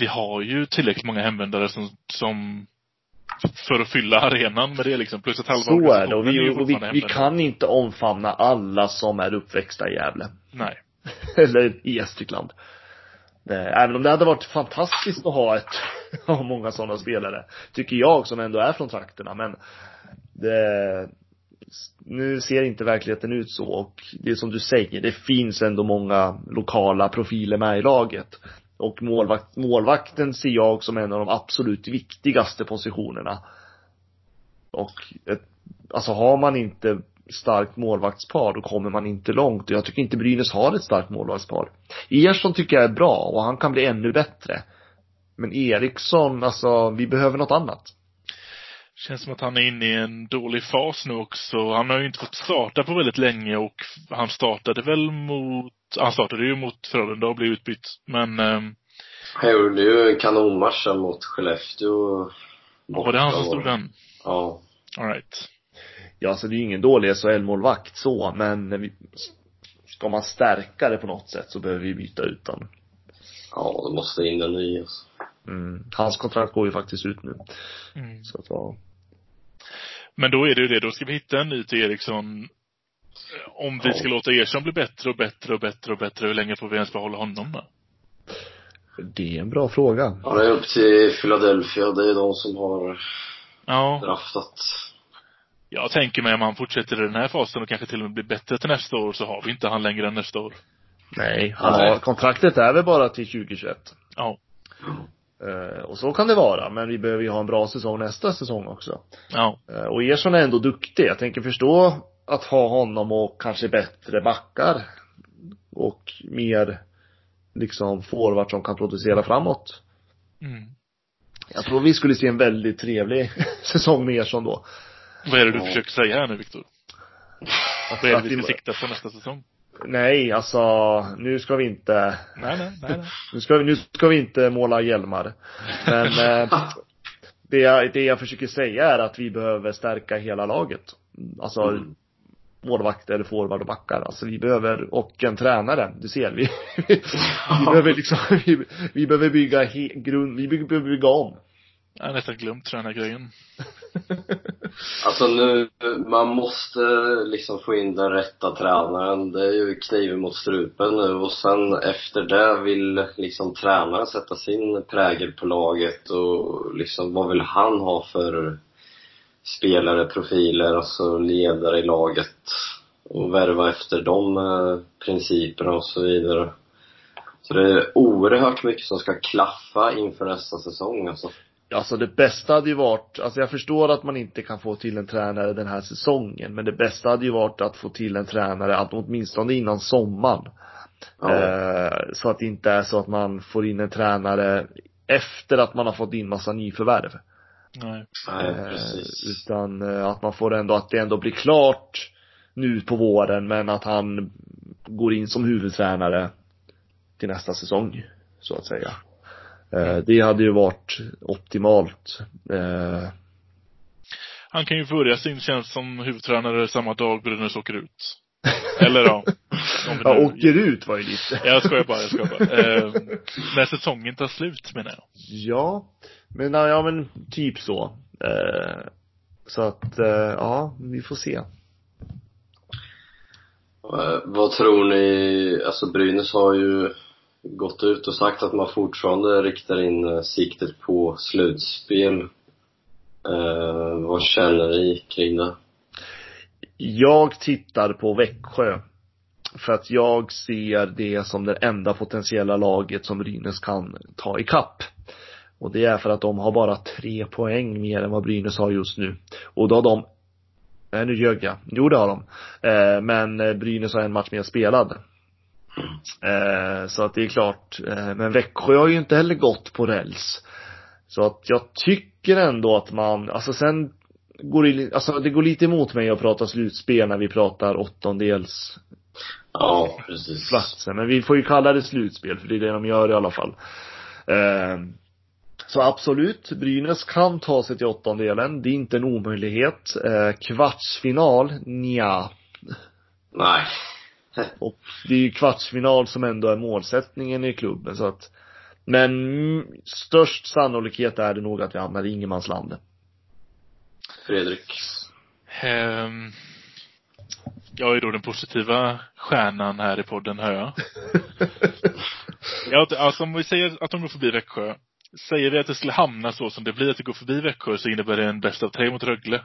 Vi har ju tillräckligt många hemvändare som, som för att fylla arenan med det liksom. Plus att halva Så är det och vi, och vi, vi kan inte omfamna alla som är uppväxta i Gävle. Nej. Eller i Gästrikland. Även om det hade varit fantastiskt att ha ett, ha många sådana spelare. Tycker jag som ändå är från trakterna men det, nu ser inte verkligheten ut så och det är som du säger, det finns ändå många lokala profiler med i laget. Och målvakt, målvakten ser jag som en av de absolut viktigaste positionerna. Och ett, alltså har man inte starkt målvaktspar då kommer man inte långt och jag tycker inte Brynäs har ett starkt målvaktspar. Ersson tycker jag är bra och han kan bli ännu bättre. Men Eriksson, alltså vi behöver något annat. Känns som att han är inne i en dålig fas nu också. Han har ju inte fått starta på väldigt länge och han startade väl mot, han startade ju mot Frölunda och blev utbytt. Men, ehm, Han gjorde ju en kanonmatch här mot Skellefteå. var det han som stod den? Ja. Alright. Ja, så det är ju ingen dålig SHL-målvakt så, men vi, ska man stärka det på något sätt så behöver vi byta ut den. Ja, det måste in en ny alltså. Mm. Hans kontrakt går ju faktiskt ut nu. Mm. Så att, ja. Men då är det ju det, då ska vi hitta en ny till Eriksson. Om vi Ja. ska låta Ersson bli bättre och bättre och bättre och bättre, hur länge får vi ens behålla honom då? Det är en bra fråga. Ja, det är upp till Philadelphia. Det är de som har Ja, draftat. Jag tänker mig om han fortsätter i den här fasen och kanske till och med blir bättre till nästa år så har vi inte han längre än nästa år. Nej, han har, kontraktet är väl bara till 2021. Ja. Eh, och så kan det vara, men vi behöver ju ha en bra säsong nästa säsong också. Ja. Eh, och Ersson är ändå duktig. Jag tänker förstå att ha honom och kanske bättre backar. Och mer liksom forward som kan producera framåt. Mm. Jag tror vi skulle se en väldigt trevlig säsong med Ersson då. Vad är det du försöker säga här nu, Viktor? Vad är det vi ska sikta på nästa säsong? Nej, alltså nu ska vi inte Nej, nej, nej. nej. Nu ska, vi, nu ska vi inte måla hjälmar. Men eh, det, jag, det jag försöker säga är att vi behöver stärka hela laget. Alltså Mm. målvakter, forward och backar. Alltså vi behöver, och en tränare. Du ser, vi, vi behöver liksom, vi, vi behöver bygga he, grund, vi behöver bygga om. Jag har nästan glömt tränargrejen. Alltså nu, man måste liksom få in den rätta tränaren. Det är ju kniven mot strupen nu och sen efter det vill liksom tränaren sätta sin prägel på laget och liksom vad vill han ha för spelare, profiler, alltså ledare i laget och värva efter de eh, principerna och så vidare. Så det är oerhört mycket som ska klaffa inför nästa säsong alltså. Alltså det bästa hade ju varit, alltså jag förstår att man inte kan få till en tränare den här säsongen, men det bästa hade ju varit att få till en tränare, att åtminstone innan sommaren. Ja. Eh, så att det inte är så att man får in en tränare efter att man har fått in massa nyförvärv. Nej. Nej, Eh, precis. utan eh, att man får ändå, att det ändå blir klart nu på våren, men att han går in som huvudtränare till nästa säsong, så att säga. Eh, det hade ju varit optimalt. Eh, Han kan ju börja sin tjänst som huvudtränare samma dag Brynäs åker ut. Eller ja. ja, åker ut var ju lite. Jag skojar bara, jag skojar bara. Eh, när säsongen tar slut menar jag. Ja, men ja men typ så. Eh, så att, eh, ja, vi får se. Eh, Vad tror ni, alltså Brynäs har ju gått ut och sagt att man fortfarande riktar in eh, siktet på slutspel. Eh, vad känner ni kring det? Jag tittar på Växjö. För att jag ser det som det enda potentiella laget som Brynäs kan ta i kapp. Och det är för att de har bara tre poäng mer än vad Brynäs har just nu. Och då har de Nej nu ljög jag. Jo det har de. Eh, men eh, Brynäs har en match mer spelad. Eh, så att det är klart. Eh, men Växjö har ju inte heller gått på räls. Så att jag tycker ändå att man, alltså sen går det, alltså det går lite emot mig att prata slutspel när vi pratar åttondels Ja, precis. platser. Men vi får ju kalla det slutspel, för det är det de gör i alla fall. Eh, så absolut, Brynäs kan ta sig till åttondelen. Det är inte en omöjlighet. Eh, kvartsfinal, nja. Nej. Och det är ju kvartsfinal som ändå är målsättningen i klubben, så att men störst sannolikhet är det nog att vi hamnar i ingenmansland. Fredrik. Ehm, jag är då den positiva stjärnan här i podden, hör jag. Ja, alltså om vi säger att de går förbi Växjö. Säger vi att det skulle hamna så som det blir, att det går förbi Växjö, så innebär det en bäst av tre mot Rögle.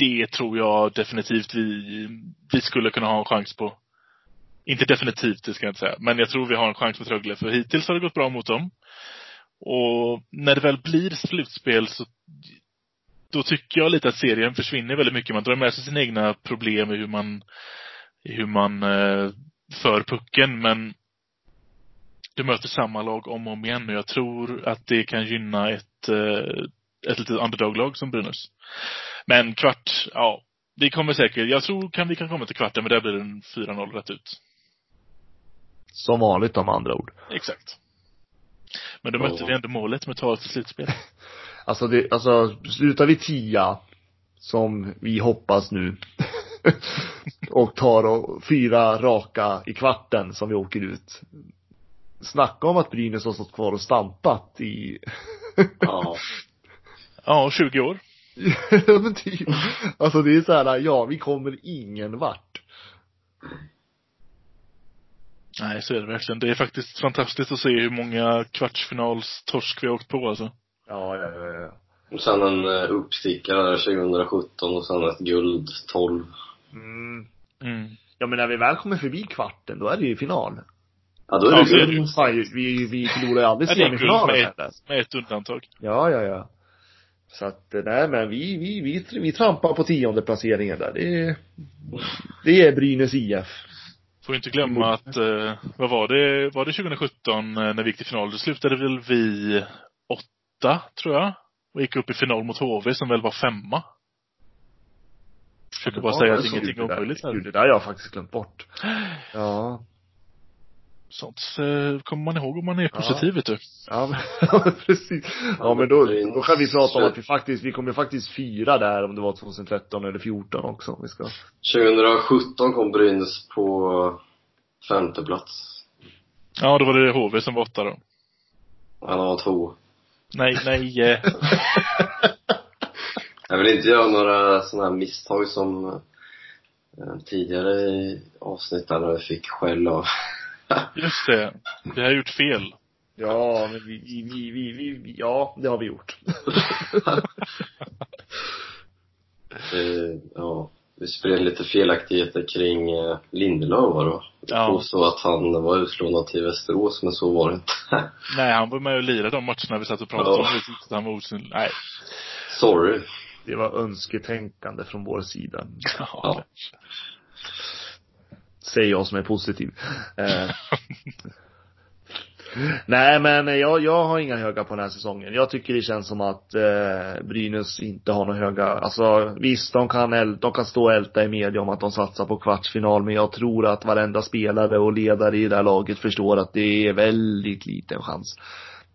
Det tror jag definitivt vi, vi skulle kunna ha en chans på. Inte definitivt, det ska jag inte säga. Men jag tror vi har en chans mot Rögle, för hittills har det gått bra mot dem. Och när det väl blir slutspel så då tycker jag lite att serien försvinner väldigt mycket. Man drar med sig sina egna problem i hur man, i hur man eh, för pucken, men du möter samma lag om och om igen och jag tror att det kan gynna ett, eh, ett litet underdog-lag som Brynäs. Men kvart, ja, vi kommer säkert, jag tror kan vi kan komma till kvarten, men där blir det en 4-0 rätt ut. Som vanligt om andra ord. Exakt. Men då Ja. mötte vi ändå målet med tal till slutspel. Alltså det, alltså slutar vi tia, som vi hoppas nu, och tar och fyra raka i kvarten som vi åker ut. Snacka om att Brynäs har stått kvar och stampat i, Ja. Ja, 20 år. Men typ. Alltså det är så här, ja vi kommer ingen vart. Nej, så är det verkligen. Det är faktiskt fantastiskt att se hur många kvartsfinalstorsk vi har åkt på alltså. Ja, ja, ja, ja. Och sen en eh, uppstickare där 2017 och sen ett guld 12. Mm. Mm. Ja men när vi väl kommer förbi kvarten, då är det ju final. Ja, då är Ja, det så är det. Fan, vi, vi förlorar ju aldrig det semifinalen med heller. ett, med ett undantag. Ja, ja, ja. Så att, eh, nej men vi, vi, vi, vi trampar på tionde placeringen där. Det det är Brynäs IF. Får inte glömma att, eh, vad var det, var det 2017 eh, när vi gick till final? Då slutade väl vi åtta, tror jag. Och gick upp i final mot HV som väl var femma. försöker bara säga att ingenting är omöjligt här. det där har jag faktiskt glömt bort. Ja. Sånt eh, kommer man ihåg om man är positiv, vet du. Ja, men, precis. Ja, men då, då kan vi prata om att vi faktiskt, vi kommer faktiskt fira där om det var 2013 eller 14 också. Vi ska 2017 kom Brynäs på femte plats. Ja, då var det HV som var åtta då. Han var två. Nej, nej. eh. Jag vill inte göra några sådana här misstag som eh, tidigare i avsnitt där jag fick skäll av Just det. Vi har gjort fel. Ja, men vi, vi, vi, vi, ja, det har vi gjort. Eh, ja, vi spred lite felaktigheter kring eh, Lindelöf var det va? Ja. Jag påstod att han var utlånad till Västerås, men så var det inte. Nej, han var med och lirade de matcherna vi satt och pratade Ja. om. Han var osynlig. Nej. Sorry. Det var önsketänkande från vår sida. Ja. Säger jag som är positiv. Eh. Nej men jag, jag har inga höga på den här säsongen. Jag tycker det känns som att eh, Brynäs inte har några höga, alltså visst de kan, äl, de kan stå och älta i media om att de satsar på kvartsfinal men jag tror att varenda spelare och ledare i det här laget förstår att det är väldigt liten chans.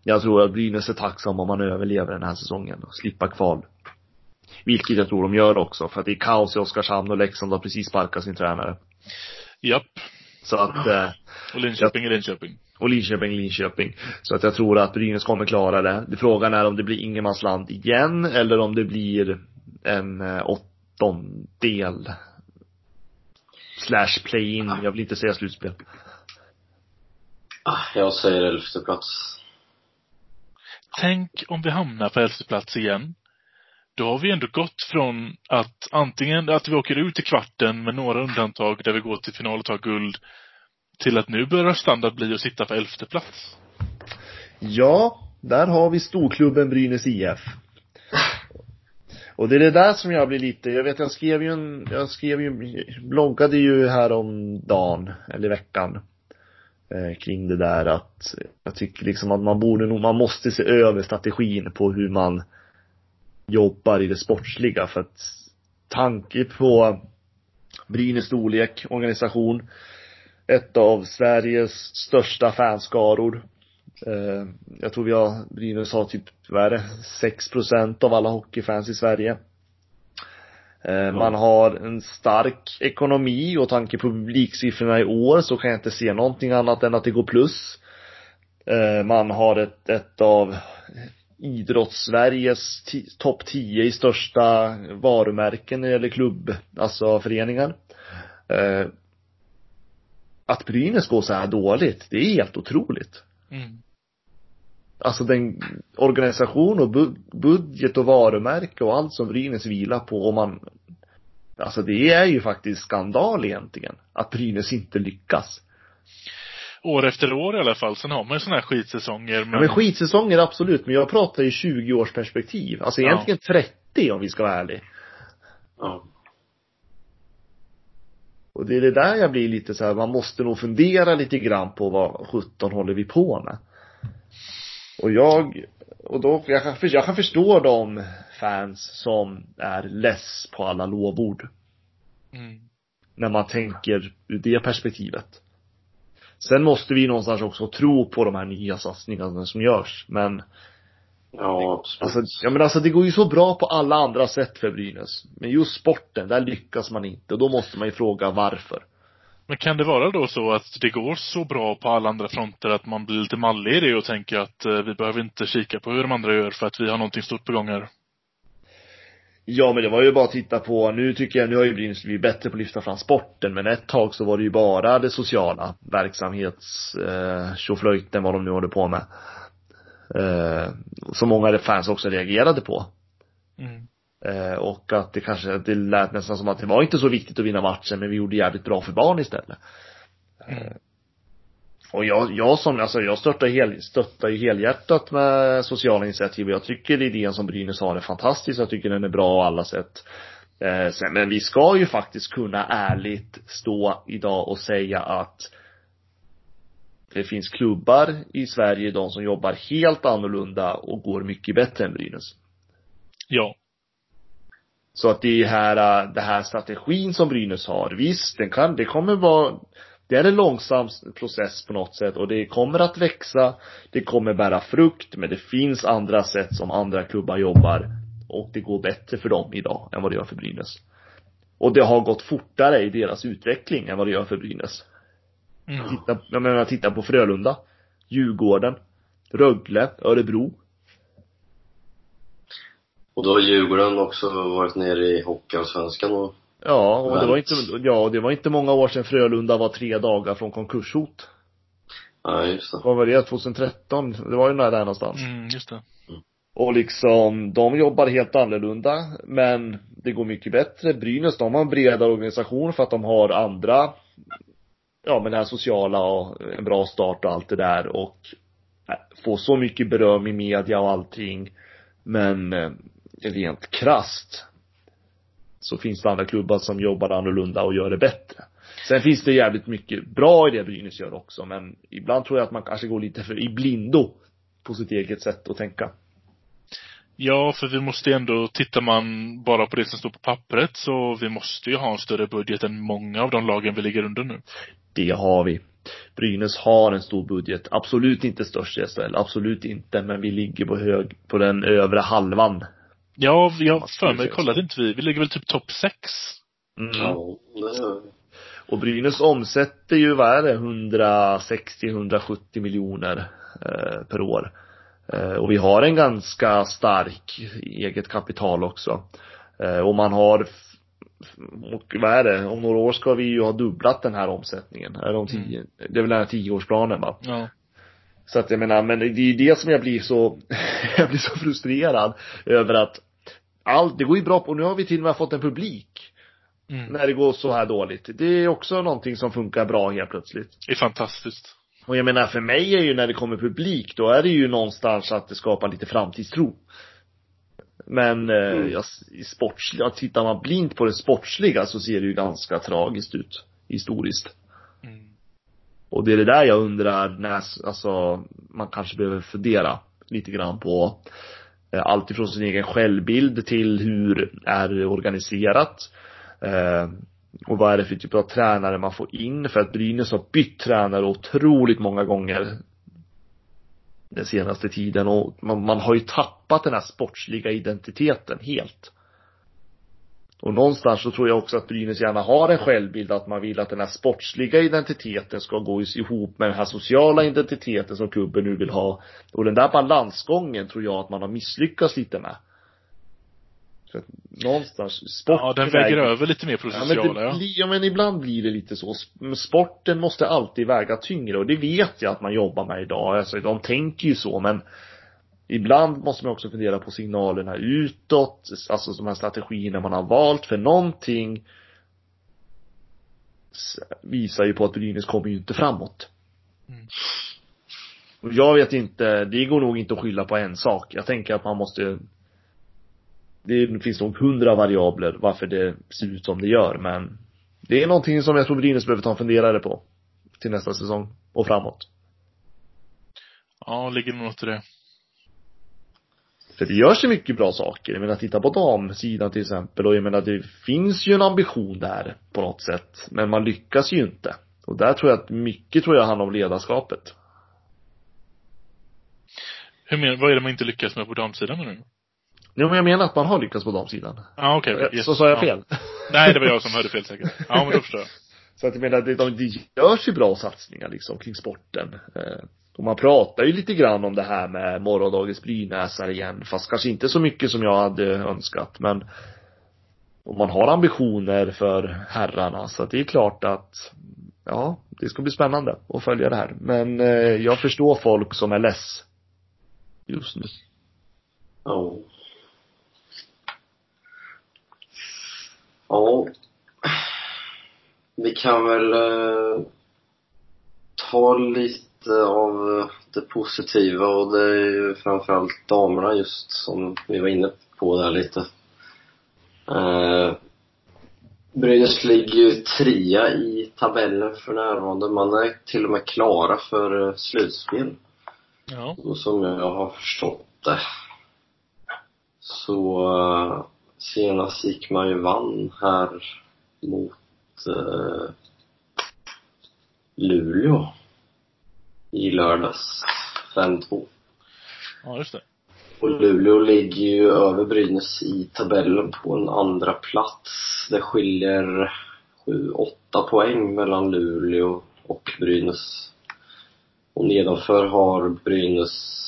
Jag tror att Brynäs är tacksam om man överlever den här säsongen och slippa kval. Vilket jag tror de gör också för att det är kaos i Oskarshamn och Leksand har precis sparkat sin tränare. Japp. Så att eh, Och Linköping är Linköping. och Linköping, Linköping. Så att jag tror att Brynäs kommer klara det. Frågan är om det blir ingenmansland igen eller om det blir en eh, åttondel slash play-in. Jag vill inte säga slutspel. Ah, Jag säger elfte plats. Tänk om vi hamnar på elfte plats igen. Då har vi ändå gått från att antingen att vi åker ut i kvarten med några undantag där vi går till final och tar guld till att nu börjar standard bli att sitta på elfte plats. Ja, där har vi storklubben Brynäs IF. Och det är det där som jag blir lite, jag vet jag skrev ju en, jag skrev ju, bloggade ju här om dagen, eller veckan, eh, kring det där att jag tycker liksom att man borde nog, man måste se över strategin på hur man jobbar i det sportsliga för att tanke på Brynäs storlek, organisation, ett av Sveriges största fanskaror. Eh, jag tror vi har, Brynäs har typ, vad är det, 6 procent av alla hockeyfans i Sverige. Eh, Man har en stark ekonomi och tanke på publiksiffrorna i år så kan jag inte se någonting annat än att det går plus. Eh, Man har ett, ett av idrotts-Sveriges topp 10 i största varumärken när det gäller klubb, alltså föreningar. Eh, Att Brynäs går så här dåligt, det är helt otroligt. Mm. Alltså den organisation och bu- budget och varumärke och allt som Brynäs vilar på om man Alltså det är ju faktiskt skandal egentligen. Att Brynäs inte lyckas. År efter år i alla fall. Sen har man ju såna här skitsäsonger men, Ja, men skitsäsonger absolut, men jag pratar ju 20 års perspektiv. Alltså Ja. egentligen 30 om vi ska vara ärliga. Ja. Och det är det där jag blir lite så här, man måste nog fundera lite grann på vad 17 håller vi på med. Och jag, och då, jag kan, jag kan förstå de fans som är less på alla lovord. mm. När man tänker ur det perspektivet. Sen måste vi någonstans också tro på de här nya satsningarna som görs, men Ja, absolut. Alltså, ja men alltså det går ju så bra på alla andra sätt för Brynäs. Men just sporten, där lyckas man inte. Och då måste man ju fråga varför. Men kan det vara då så att det går så bra på alla andra fronter att man blir lite mallig i det och tänker att eh, vi behöver inte kika på hur de andra gör för att vi har någonting stort på gång här? Ja men det var ju bara att titta på, nu tycker jag, nu har ju Brynäs blivit bättre på att lyfta fram sporten. Men ett tag så var det ju bara det sociala, verksamhets, eh, vad de nu håller på med. Eh, som många fans också reagerade på. Mm. Eh, och att det kanske, det lät nästan som att det var inte så viktigt att vinna matchen men vi gjorde jävligt bra för barn istället. Mm. Och jag, jag som, alltså jag stöttar, hel, stöttar ju helhjärtat med sociala initiativ jag tycker idén som Brynäs har är fantastisk. Jag tycker den är bra på alla sätt. Eh, sen, men vi ska ju faktiskt kunna ärligt stå idag och säga att det finns klubbar i Sverige idag som jobbar helt annorlunda och går mycket bättre än Brynäs. Ja. Så att det är här, det här strategin som Brynäs har, visst, den kan, det kommer vara det är en långsam process på något sätt och det kommer att växa, det kommer bära frukt, men det finns andra sätt som andra klubbar jobbar och det går bättre för dem idag än vad det gör för Brynäs. Och det har gått fortare i deras utveckling än vad det gör för Brynäs. Mm. Titta, jag menar, titta på Frölunda, Djurgården, Rögle, Örebro. Och då har Djurgården också varit nere i Hockeyallsvenskan och Ja, och det var inte, ja, det var inte många år sedan Frölunda var tre dagar från konkurshot. Ja, just det. Vad var det? 2013? Det var ju nära där någonstans. Mm, just det. Och liksom, de jobbar helt annorlunda, men det går mycket bättre. Brynäs, de har en bredare organisation för att de har andra, ja men det här sociala och en bra start och allt det där och äh, får så mycket beröm i media och allting. Men eh, rent krasst så finns det andra klubbar som jobbar annorlunda och gör det bättre. Sen finns det jävligt mycket bra i det Brynäs gör också, men ibland tror jag att man kanske går lite för i blindo på sitt eget sätt att tänka. Ja, för vi måste ändå, tittar man bara på det som står på pappret så vi måste ju ha en större budget än många av de lagen vi ligger under nu. Det har vi. Brynäs har en stor budget. Absolut inte störst i SHL. Absolut inte. Men vi ligger på hög, på den övre halvan. Ja, jag för mig, kollade inte vi, vi ligger väl typ topp sex? Mm. Ja. Och Brynäs omsätter ju, vad är det, 160-170 miljoner eh, per år. Eh, och vi har en ganska stark eget kapital också. Eh, och man har och vad är det, om några år ska vi ju ha dubblat den här omsättningen. Är det om tio, det är väl den här tioårsplanen va? Ja. Så att jag menar, men det är ju det som jag blir så, jag blir så frustrerad över att allt, det går ju bra på, och nu har vi till och med fått en publik Mm. när det går så här dåligt. Det är också någonting som funkar bra helt plötsligt. Det är fantastiskt. Och jag menar för mig är ju när det kommer publik, då är det ju någonstans att det skapar lite framtidstro. Men eh, Mm. jag, i sportsliga, tittar man blint på det sportsliga så ser det ju ganska tragiskt ut, historiskt. Och det är det där jag undrar när, alltså, man kanske behöver fundera lite grann på eh, allt ifrån sin egen självbild till hur är det organiserat. Eh, och vad är det för typ av tränare man får in? För att Brynäs har bytt tränare otroligt många gånger den senaste tiden och man, man har ju tappat den här sportsliga identiteten helt. Och någonstans så tror jag också att Brynäs gärna har en självbild att man vill att den här sportsliga identiteten ska gå ihop med den här sociala identiteten som klubben nu vill ha. Och den där balansgången tror jag att man har misslyckats lite med. Så att någonstans, sporten Ja, den väger över lite mer på det Ja men, sociala, det ja. men ibland blir det lite så. Sp- Sporten måste alltid väga tyngre och det vet jag att man jobbar med idag. Alltså de tänker ju så men Ibland måste man också fundera på signalerna utåt, alltså de här strategierna man har valt för någonting visar ju på att Brynäs kommer ju inte framåt. Mm. Och jag vet inte, det går nog inte att skylla på en sak. Jag tänker att man måste det finns nog hundra variabler varför det ser ut som det gör, men det är någonting som jag tror Brynäs behöver ta en funderare på till nästa säsong och framåt. Ja, ligger nog något i det. För det görs ju mycket bra saker. Jag menar, titta på damsidan till exempel och jag menar, det finns ju en ambition där på något sätt. Men man lyckas ju inte. Och där tror jag att mycket tror jag handlar om ledarskapet. Hur men, vad är det man inte lyckas med på damsidan nu? Jo, men jag menar att man har lyckats på damsidan. Ja, okej. okej. Yes. Så sa jag Ja. fel. Nej, det var jag som hörde fel säkert. Ja, men då förstår jag. Så att jag menar, det, de, det görs ju bra satsningar liksom kring sporten. Och man pratar ju lite grann om det här med morgondagens Brynäsare igen, fast kanske inte så mycket som jag hade önskat, men och man har ambitioner för herrarna, så att det är klart att ja, det ska bli spännande att följa det här. Men eh, jag förstår folk som är less just nu. Ja. Ja. Vi kan väl eh, ta lite av det positiva och det är ju framförallt damerna just som vi var inne på där lite. Eh, Brynäs ligger ju trea i tabellen för närvarande. Man är till och med klara för eh, slutspel. Ja. Och som jag har förstått det så eh, senast gick man ju vann här mot eh, Luleå i lördags. 5-2. Ja, just det. Och Luleå ligger ju över Brynäs i tabellen på en andra plats. Det skiljer sju, åtta poäng mellan Luleå och Brynäs. Och nedanför har Brynäs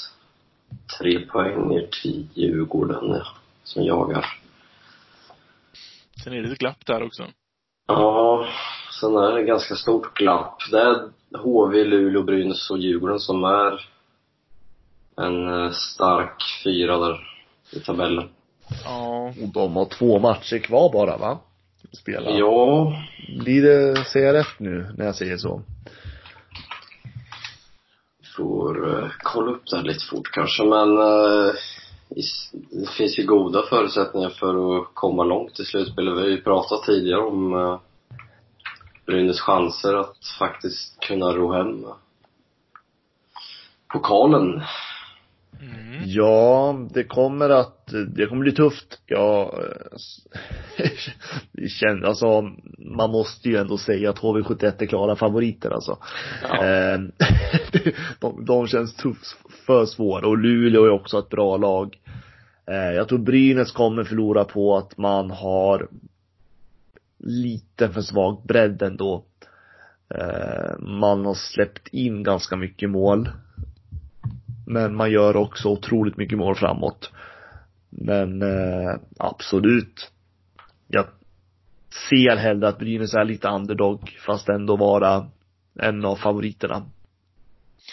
tre poäng ner till Djurgården, ja, som jagar. Sen är det ett glapp där också. Ja, sen är det ganska stort glapp. Det är HV, Luleå, Brynäs och Djurgården som är en eh, stark fyra där i tabellen. Ja. Och de har två matcher kvar bara va? Spela. Ja, Blir det, säger jag rätt nu när jag säger så? får eh, kolla upp det här lite fort kanske, men eh, det finns ju goda förutsättningar för att komma långt i slutspelet. Vi har ju pratat tidigare om eh, Brynäs chanser att faktiskt kunna ro hem pokalen. Mm. Ja, det kommer att, det kommer bli tufft. Ja, det känns, alltså, man måste ju ändå säga att HV71 är klara favoriter alltså. Ja. Eh, de, de känns tufft, för svåra och Luleå är också ett bra lag. Eh, jag tror Brynäs kommer förlora på att man har lite för svag bredd ändå. Eh, man har släppt in ganska mycket mål. Men man gör också otroligt mycket mål framåt. Men eh, absolut. Jag ser hellre att Brynäs är lite underdog fast ändå vara en av favoriterna.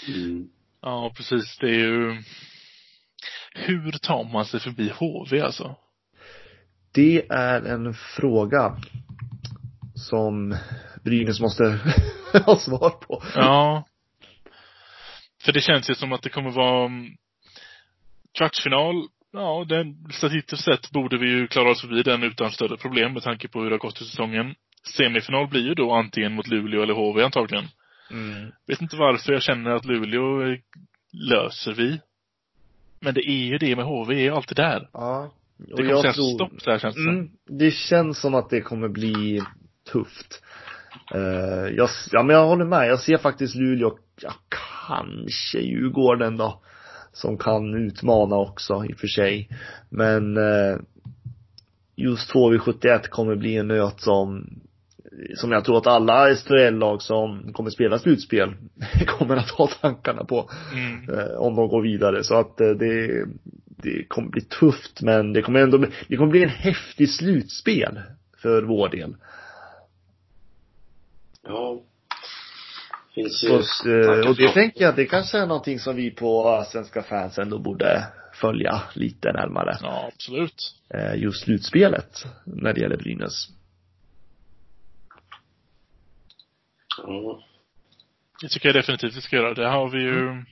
Mm. Ja, precis. Det är ju hur tar man sig förbi HV alltså? Det är en fråga som Brynäs måste ha svar på. Ja. För det känns ju som att det kommer vara mm, kvartsfinal. Ja, den, statistiskt sett borde vi ju klara oss förbi den utan större problem med tanke på hur det har gått i säsongen. Semifinal blir ju då antingen mot Luleå eller HV antagligen. Mm. Vet inte varför jag känner att Luleå löser vi. Men det är ju det med HV, är ju alltid där. Ja. Det Och kommer jag säga tror, stopp så här känns det mm, det känns som att det kommer bli tufft. Eh, jag, ja men jag håller med, jag ser faktiskt Luleå, ja kanske Djurgården då. Som kan utmana också i och för sig. Men eh, just HV71 kommer bli en nöt som som jag tror att alla SHL-lag som kommer spela slutspel kommer att ha tankarna på Mm. eh, om de går vidare. Så att det, det kommer bli tufft men det kommer ändå det kommer bli en häftig slutspel för vår del. Ja. Finns ju starka eh, och det tänker jag, det kanske är någonting som vi på svenska fans ändå borde följa lite närmare. Ja, absolut. Eh, Just slutspelet när det gäller Brynäs. Ja. Det tycker jag definitivt vi ska göra. Det har vi ju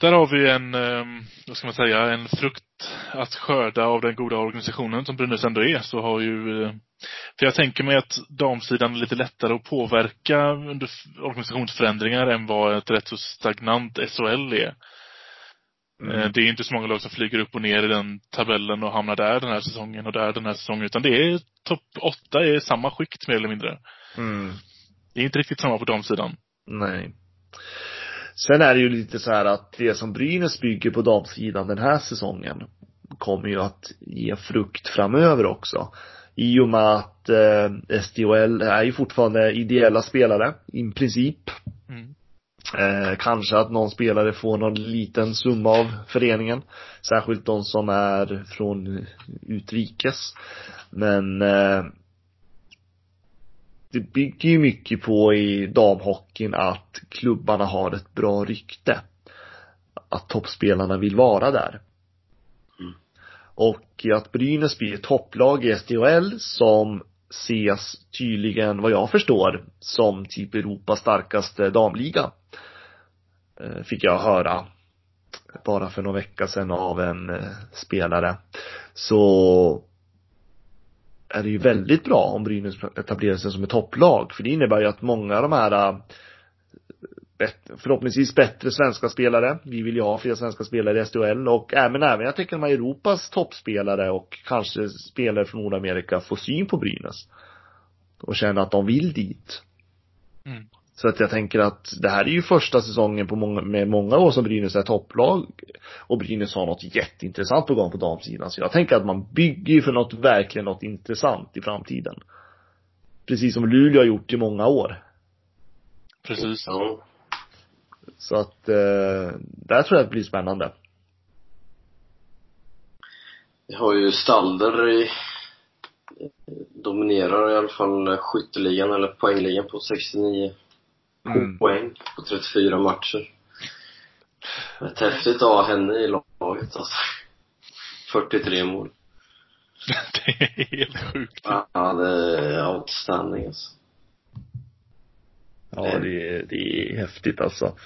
Där har vi en, eh, vad ska man säga, en frukt att skörda av den goda organisationen som Brynäs ändå är. Så har ju, eh, för jag tänker mig att damsidan är lite lättare att påverka under organisationsförändringar än vad ett rätt så stagnant SHL är. Eh, Det är inte så många lag som flyger upp och ner i den tabellen och hamnar där den här säsongen och där den här säsongen. Utan det är topp åtta är samma skikt mer eller mindre. Mm. Det är inte riktigt samma på damsidan. Nej. Sen är det ju lite så här att det som Brynäs bygger på damsidan den här säsongen kommer ju att ge frukt framöver också. I och med att eh, SDHL är ju fortfarande ideella spelare, i princip. Mm. Eh, kanske att någon spelare får någon liten summa av föreningen. Särskilt de som är från utrikes. Men eh, det bygger ju mycket på i damhockeyn att klubbarna har ett bra rykte. Att toppspelarna vill vara där. Mm. Och att Brynäs blir ett topplag i SDHL som ses tydligen, vad jag förstår, som typ Europas starkaste damliga. Eh, Fick jag höra bara för några veckor sedan av en eh, spelare. Så är det ju väldigt bra om Brynäs etablerar sig som ett topplag. För det innebär ju att många av de här äh, förhoppningsvis bättre svenska spelare. Vi vill ju ha fler svenska spelare i SDHL och även, även jag tänker de här Europas toppspelare och kanske spelare från Nordamerika får syn på Brynäs. Och känner att de vill dit. Mm. Så att jag tänker att det här är ju första säsongen på många, med många år som Brynäs är topplag. Och Brynäs har något jätteintressant på gång på damsidan. Så jag tänker att man bygger ju för något, verkligen något intressant i framtiden. Precis som Luleå har gjort i många år. Precis. Ja. Så att, eh, där tror jag att det blir spännande. Vi har ju Stalder i dominerar i alla fall skytteligan eller poängligan på 69 Mm. poäng på 34 matcher. Ett häftigt att ha henne i laget alltså. 43 mål. det är helt sjukt. Ja, det är outstanding alltså. Ja, det är, det är häftigt alltså.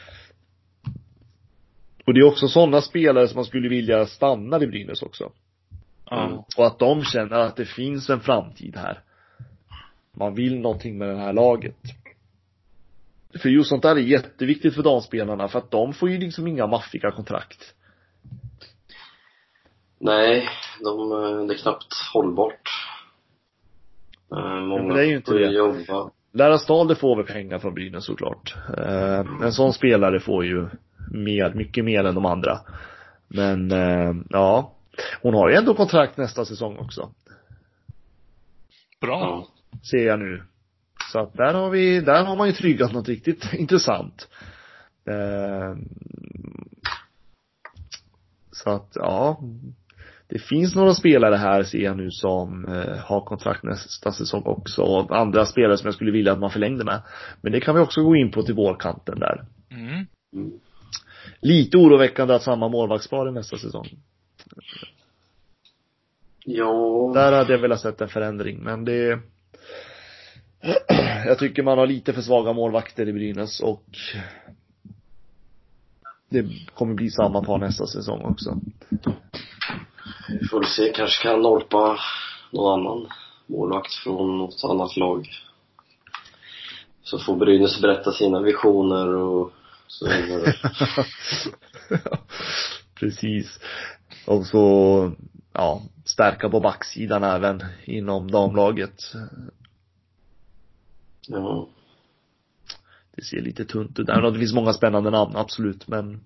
Och det är också sådana spelare som man skulle vilja stanna i Brynäs också. Ja. Och att de känner att det finns en framtid här. Man vill någonting med det här laget. För just sånt där är jätteviktigt för damspelarna för att de får ju liksom inga maffiga kontrakt. Nej, de, eh, det är knappt hållbart. Eh, Många men det är ju inte det. jobba. Lara Stalder får väl pengar från Brynäs såklart. Eh, en sån spelare får ju mer, mycket mer än de andra. Men, ja. Hon har ju ändå kontrakt nästa säsong också. Bra. Ja. ser jag nu. Så att där har vi, där har man ju tryggat något riktigt intressant. Eh, så att, ja. Det finns några spelare här ser jag nu som eh, har kontrakt nästa säsong också och andra spelare som jag skulle vilja att man förlängde med. Men det kan vi också gå in på till vårkanten där. Mm. Lite oroväckande att samma målvaktspar i nästa säsong. Ja, Där hade jag velat sett en förändring, men det Jag tycker man har lite för svaga målvakter i Brynäs och det kommer bli samma par nästa säsong också. vi får se. Kanske kan norpa någon annan målvakt från något annat lag. Så får Brynäs berätta sina visioner och så vidare. Precis. Och så, ja, stärka på backsidan även inom damlaget. Ja. Det ser lite tunt ut det finns många spännande namn, absolut, men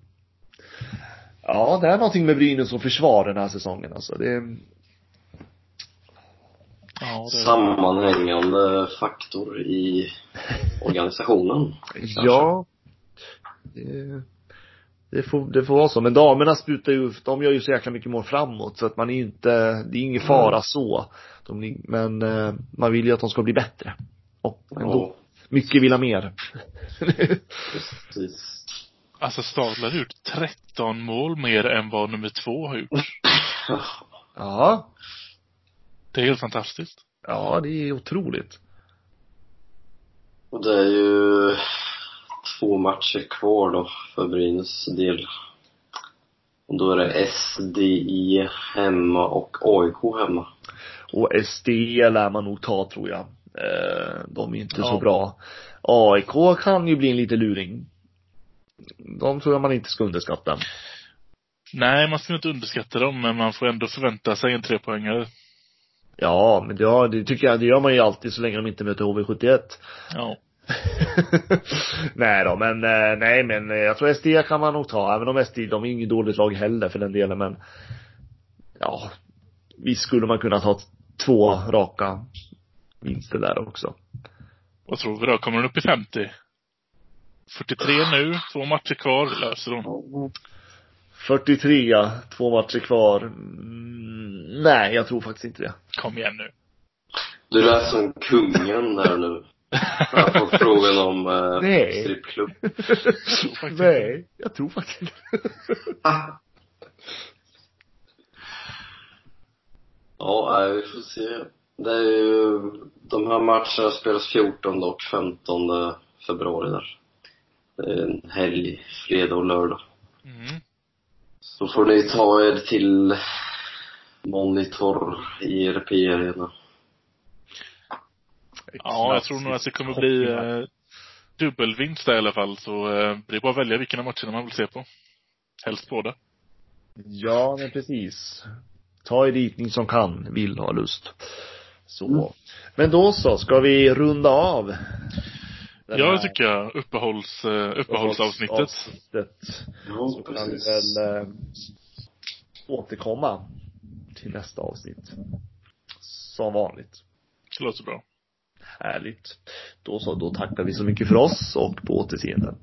Ja, det är någonting med Brynäs och försvar den här säsongen alltså. Det, Ja, det Sammanhängande faktor i organisationen. Ja. Det, det får, det får vara så. Men damerna sprutar ju, de gör ju så jäkla mycket mål framåt så att man är inte, det är ingen fara så. De, men eh, man vill ju att de ska bli bättre. Och ändå, mycket vill ha mer. precis. Alltså Stadler har gjort 13 mål mer än vad nummer två har gjort. ja. Det är helt fantastiskt. Ja, det är otroligt. Och det är ju två matcher kvar då för Brynäs del. Och då är det SDI hemma och AIK hemma. Och SD lär man nog ta tror jag. Eh, de är inte så Ja. bra. AIK kan ju bli en liten luring. De tror jag man inte ska underskatta. Nej, man ska inte underskatta dem, men man får ändå förvänta sig en trepoängare. Ja, men det, det tycker jag, det gör man ju alltid så länge de inte möter HV71. Ja. nej då, men eh, nej men eh, jag tror SD kan man nog ta, även om SD, de är inget dåligt lag heller för den delen men ja, visst skulle man kunna ta två raka vinster där också. Vad tror vi då? Kommer de upp i 50? 43 nu, två matcher kvar, löser de. 43, två matcher kvar. Mm, nej, jag tror faktiskt inte det. Kom igen nu. Du lät som kungen där nu. Jag får frågan om eh, Nej. strippklubb. faktiskt nej, jag tror faktiskt inte Ja, nej, vi får se. Det är ju, de här matcherna spelas 14 och 15 februari där. Det är en helg, fredag och lördag. Mm. Så får ni ta er till Monitor i ERP-arena. Ja, jag tror nog att det kommer bli, eh, dubbelvinst där i alla fall så eh, det är bara att välja vilken av matcherna man vill se på. Helst båda. Ja, men precis. Ta i ritning som kan, vill ha lust. Så. Mm. Men då så, ska vi runda av? den Ja, det tycker jag. Uppehålls, eh, uppehållsavsnittet. avsnittet. Ja, Så kan vi väl eh, återkomma till nästa avsnitt. Som vanligt. Det låter bra. Härligt. Då så, då tackar vi så mycket för oss och på återseende.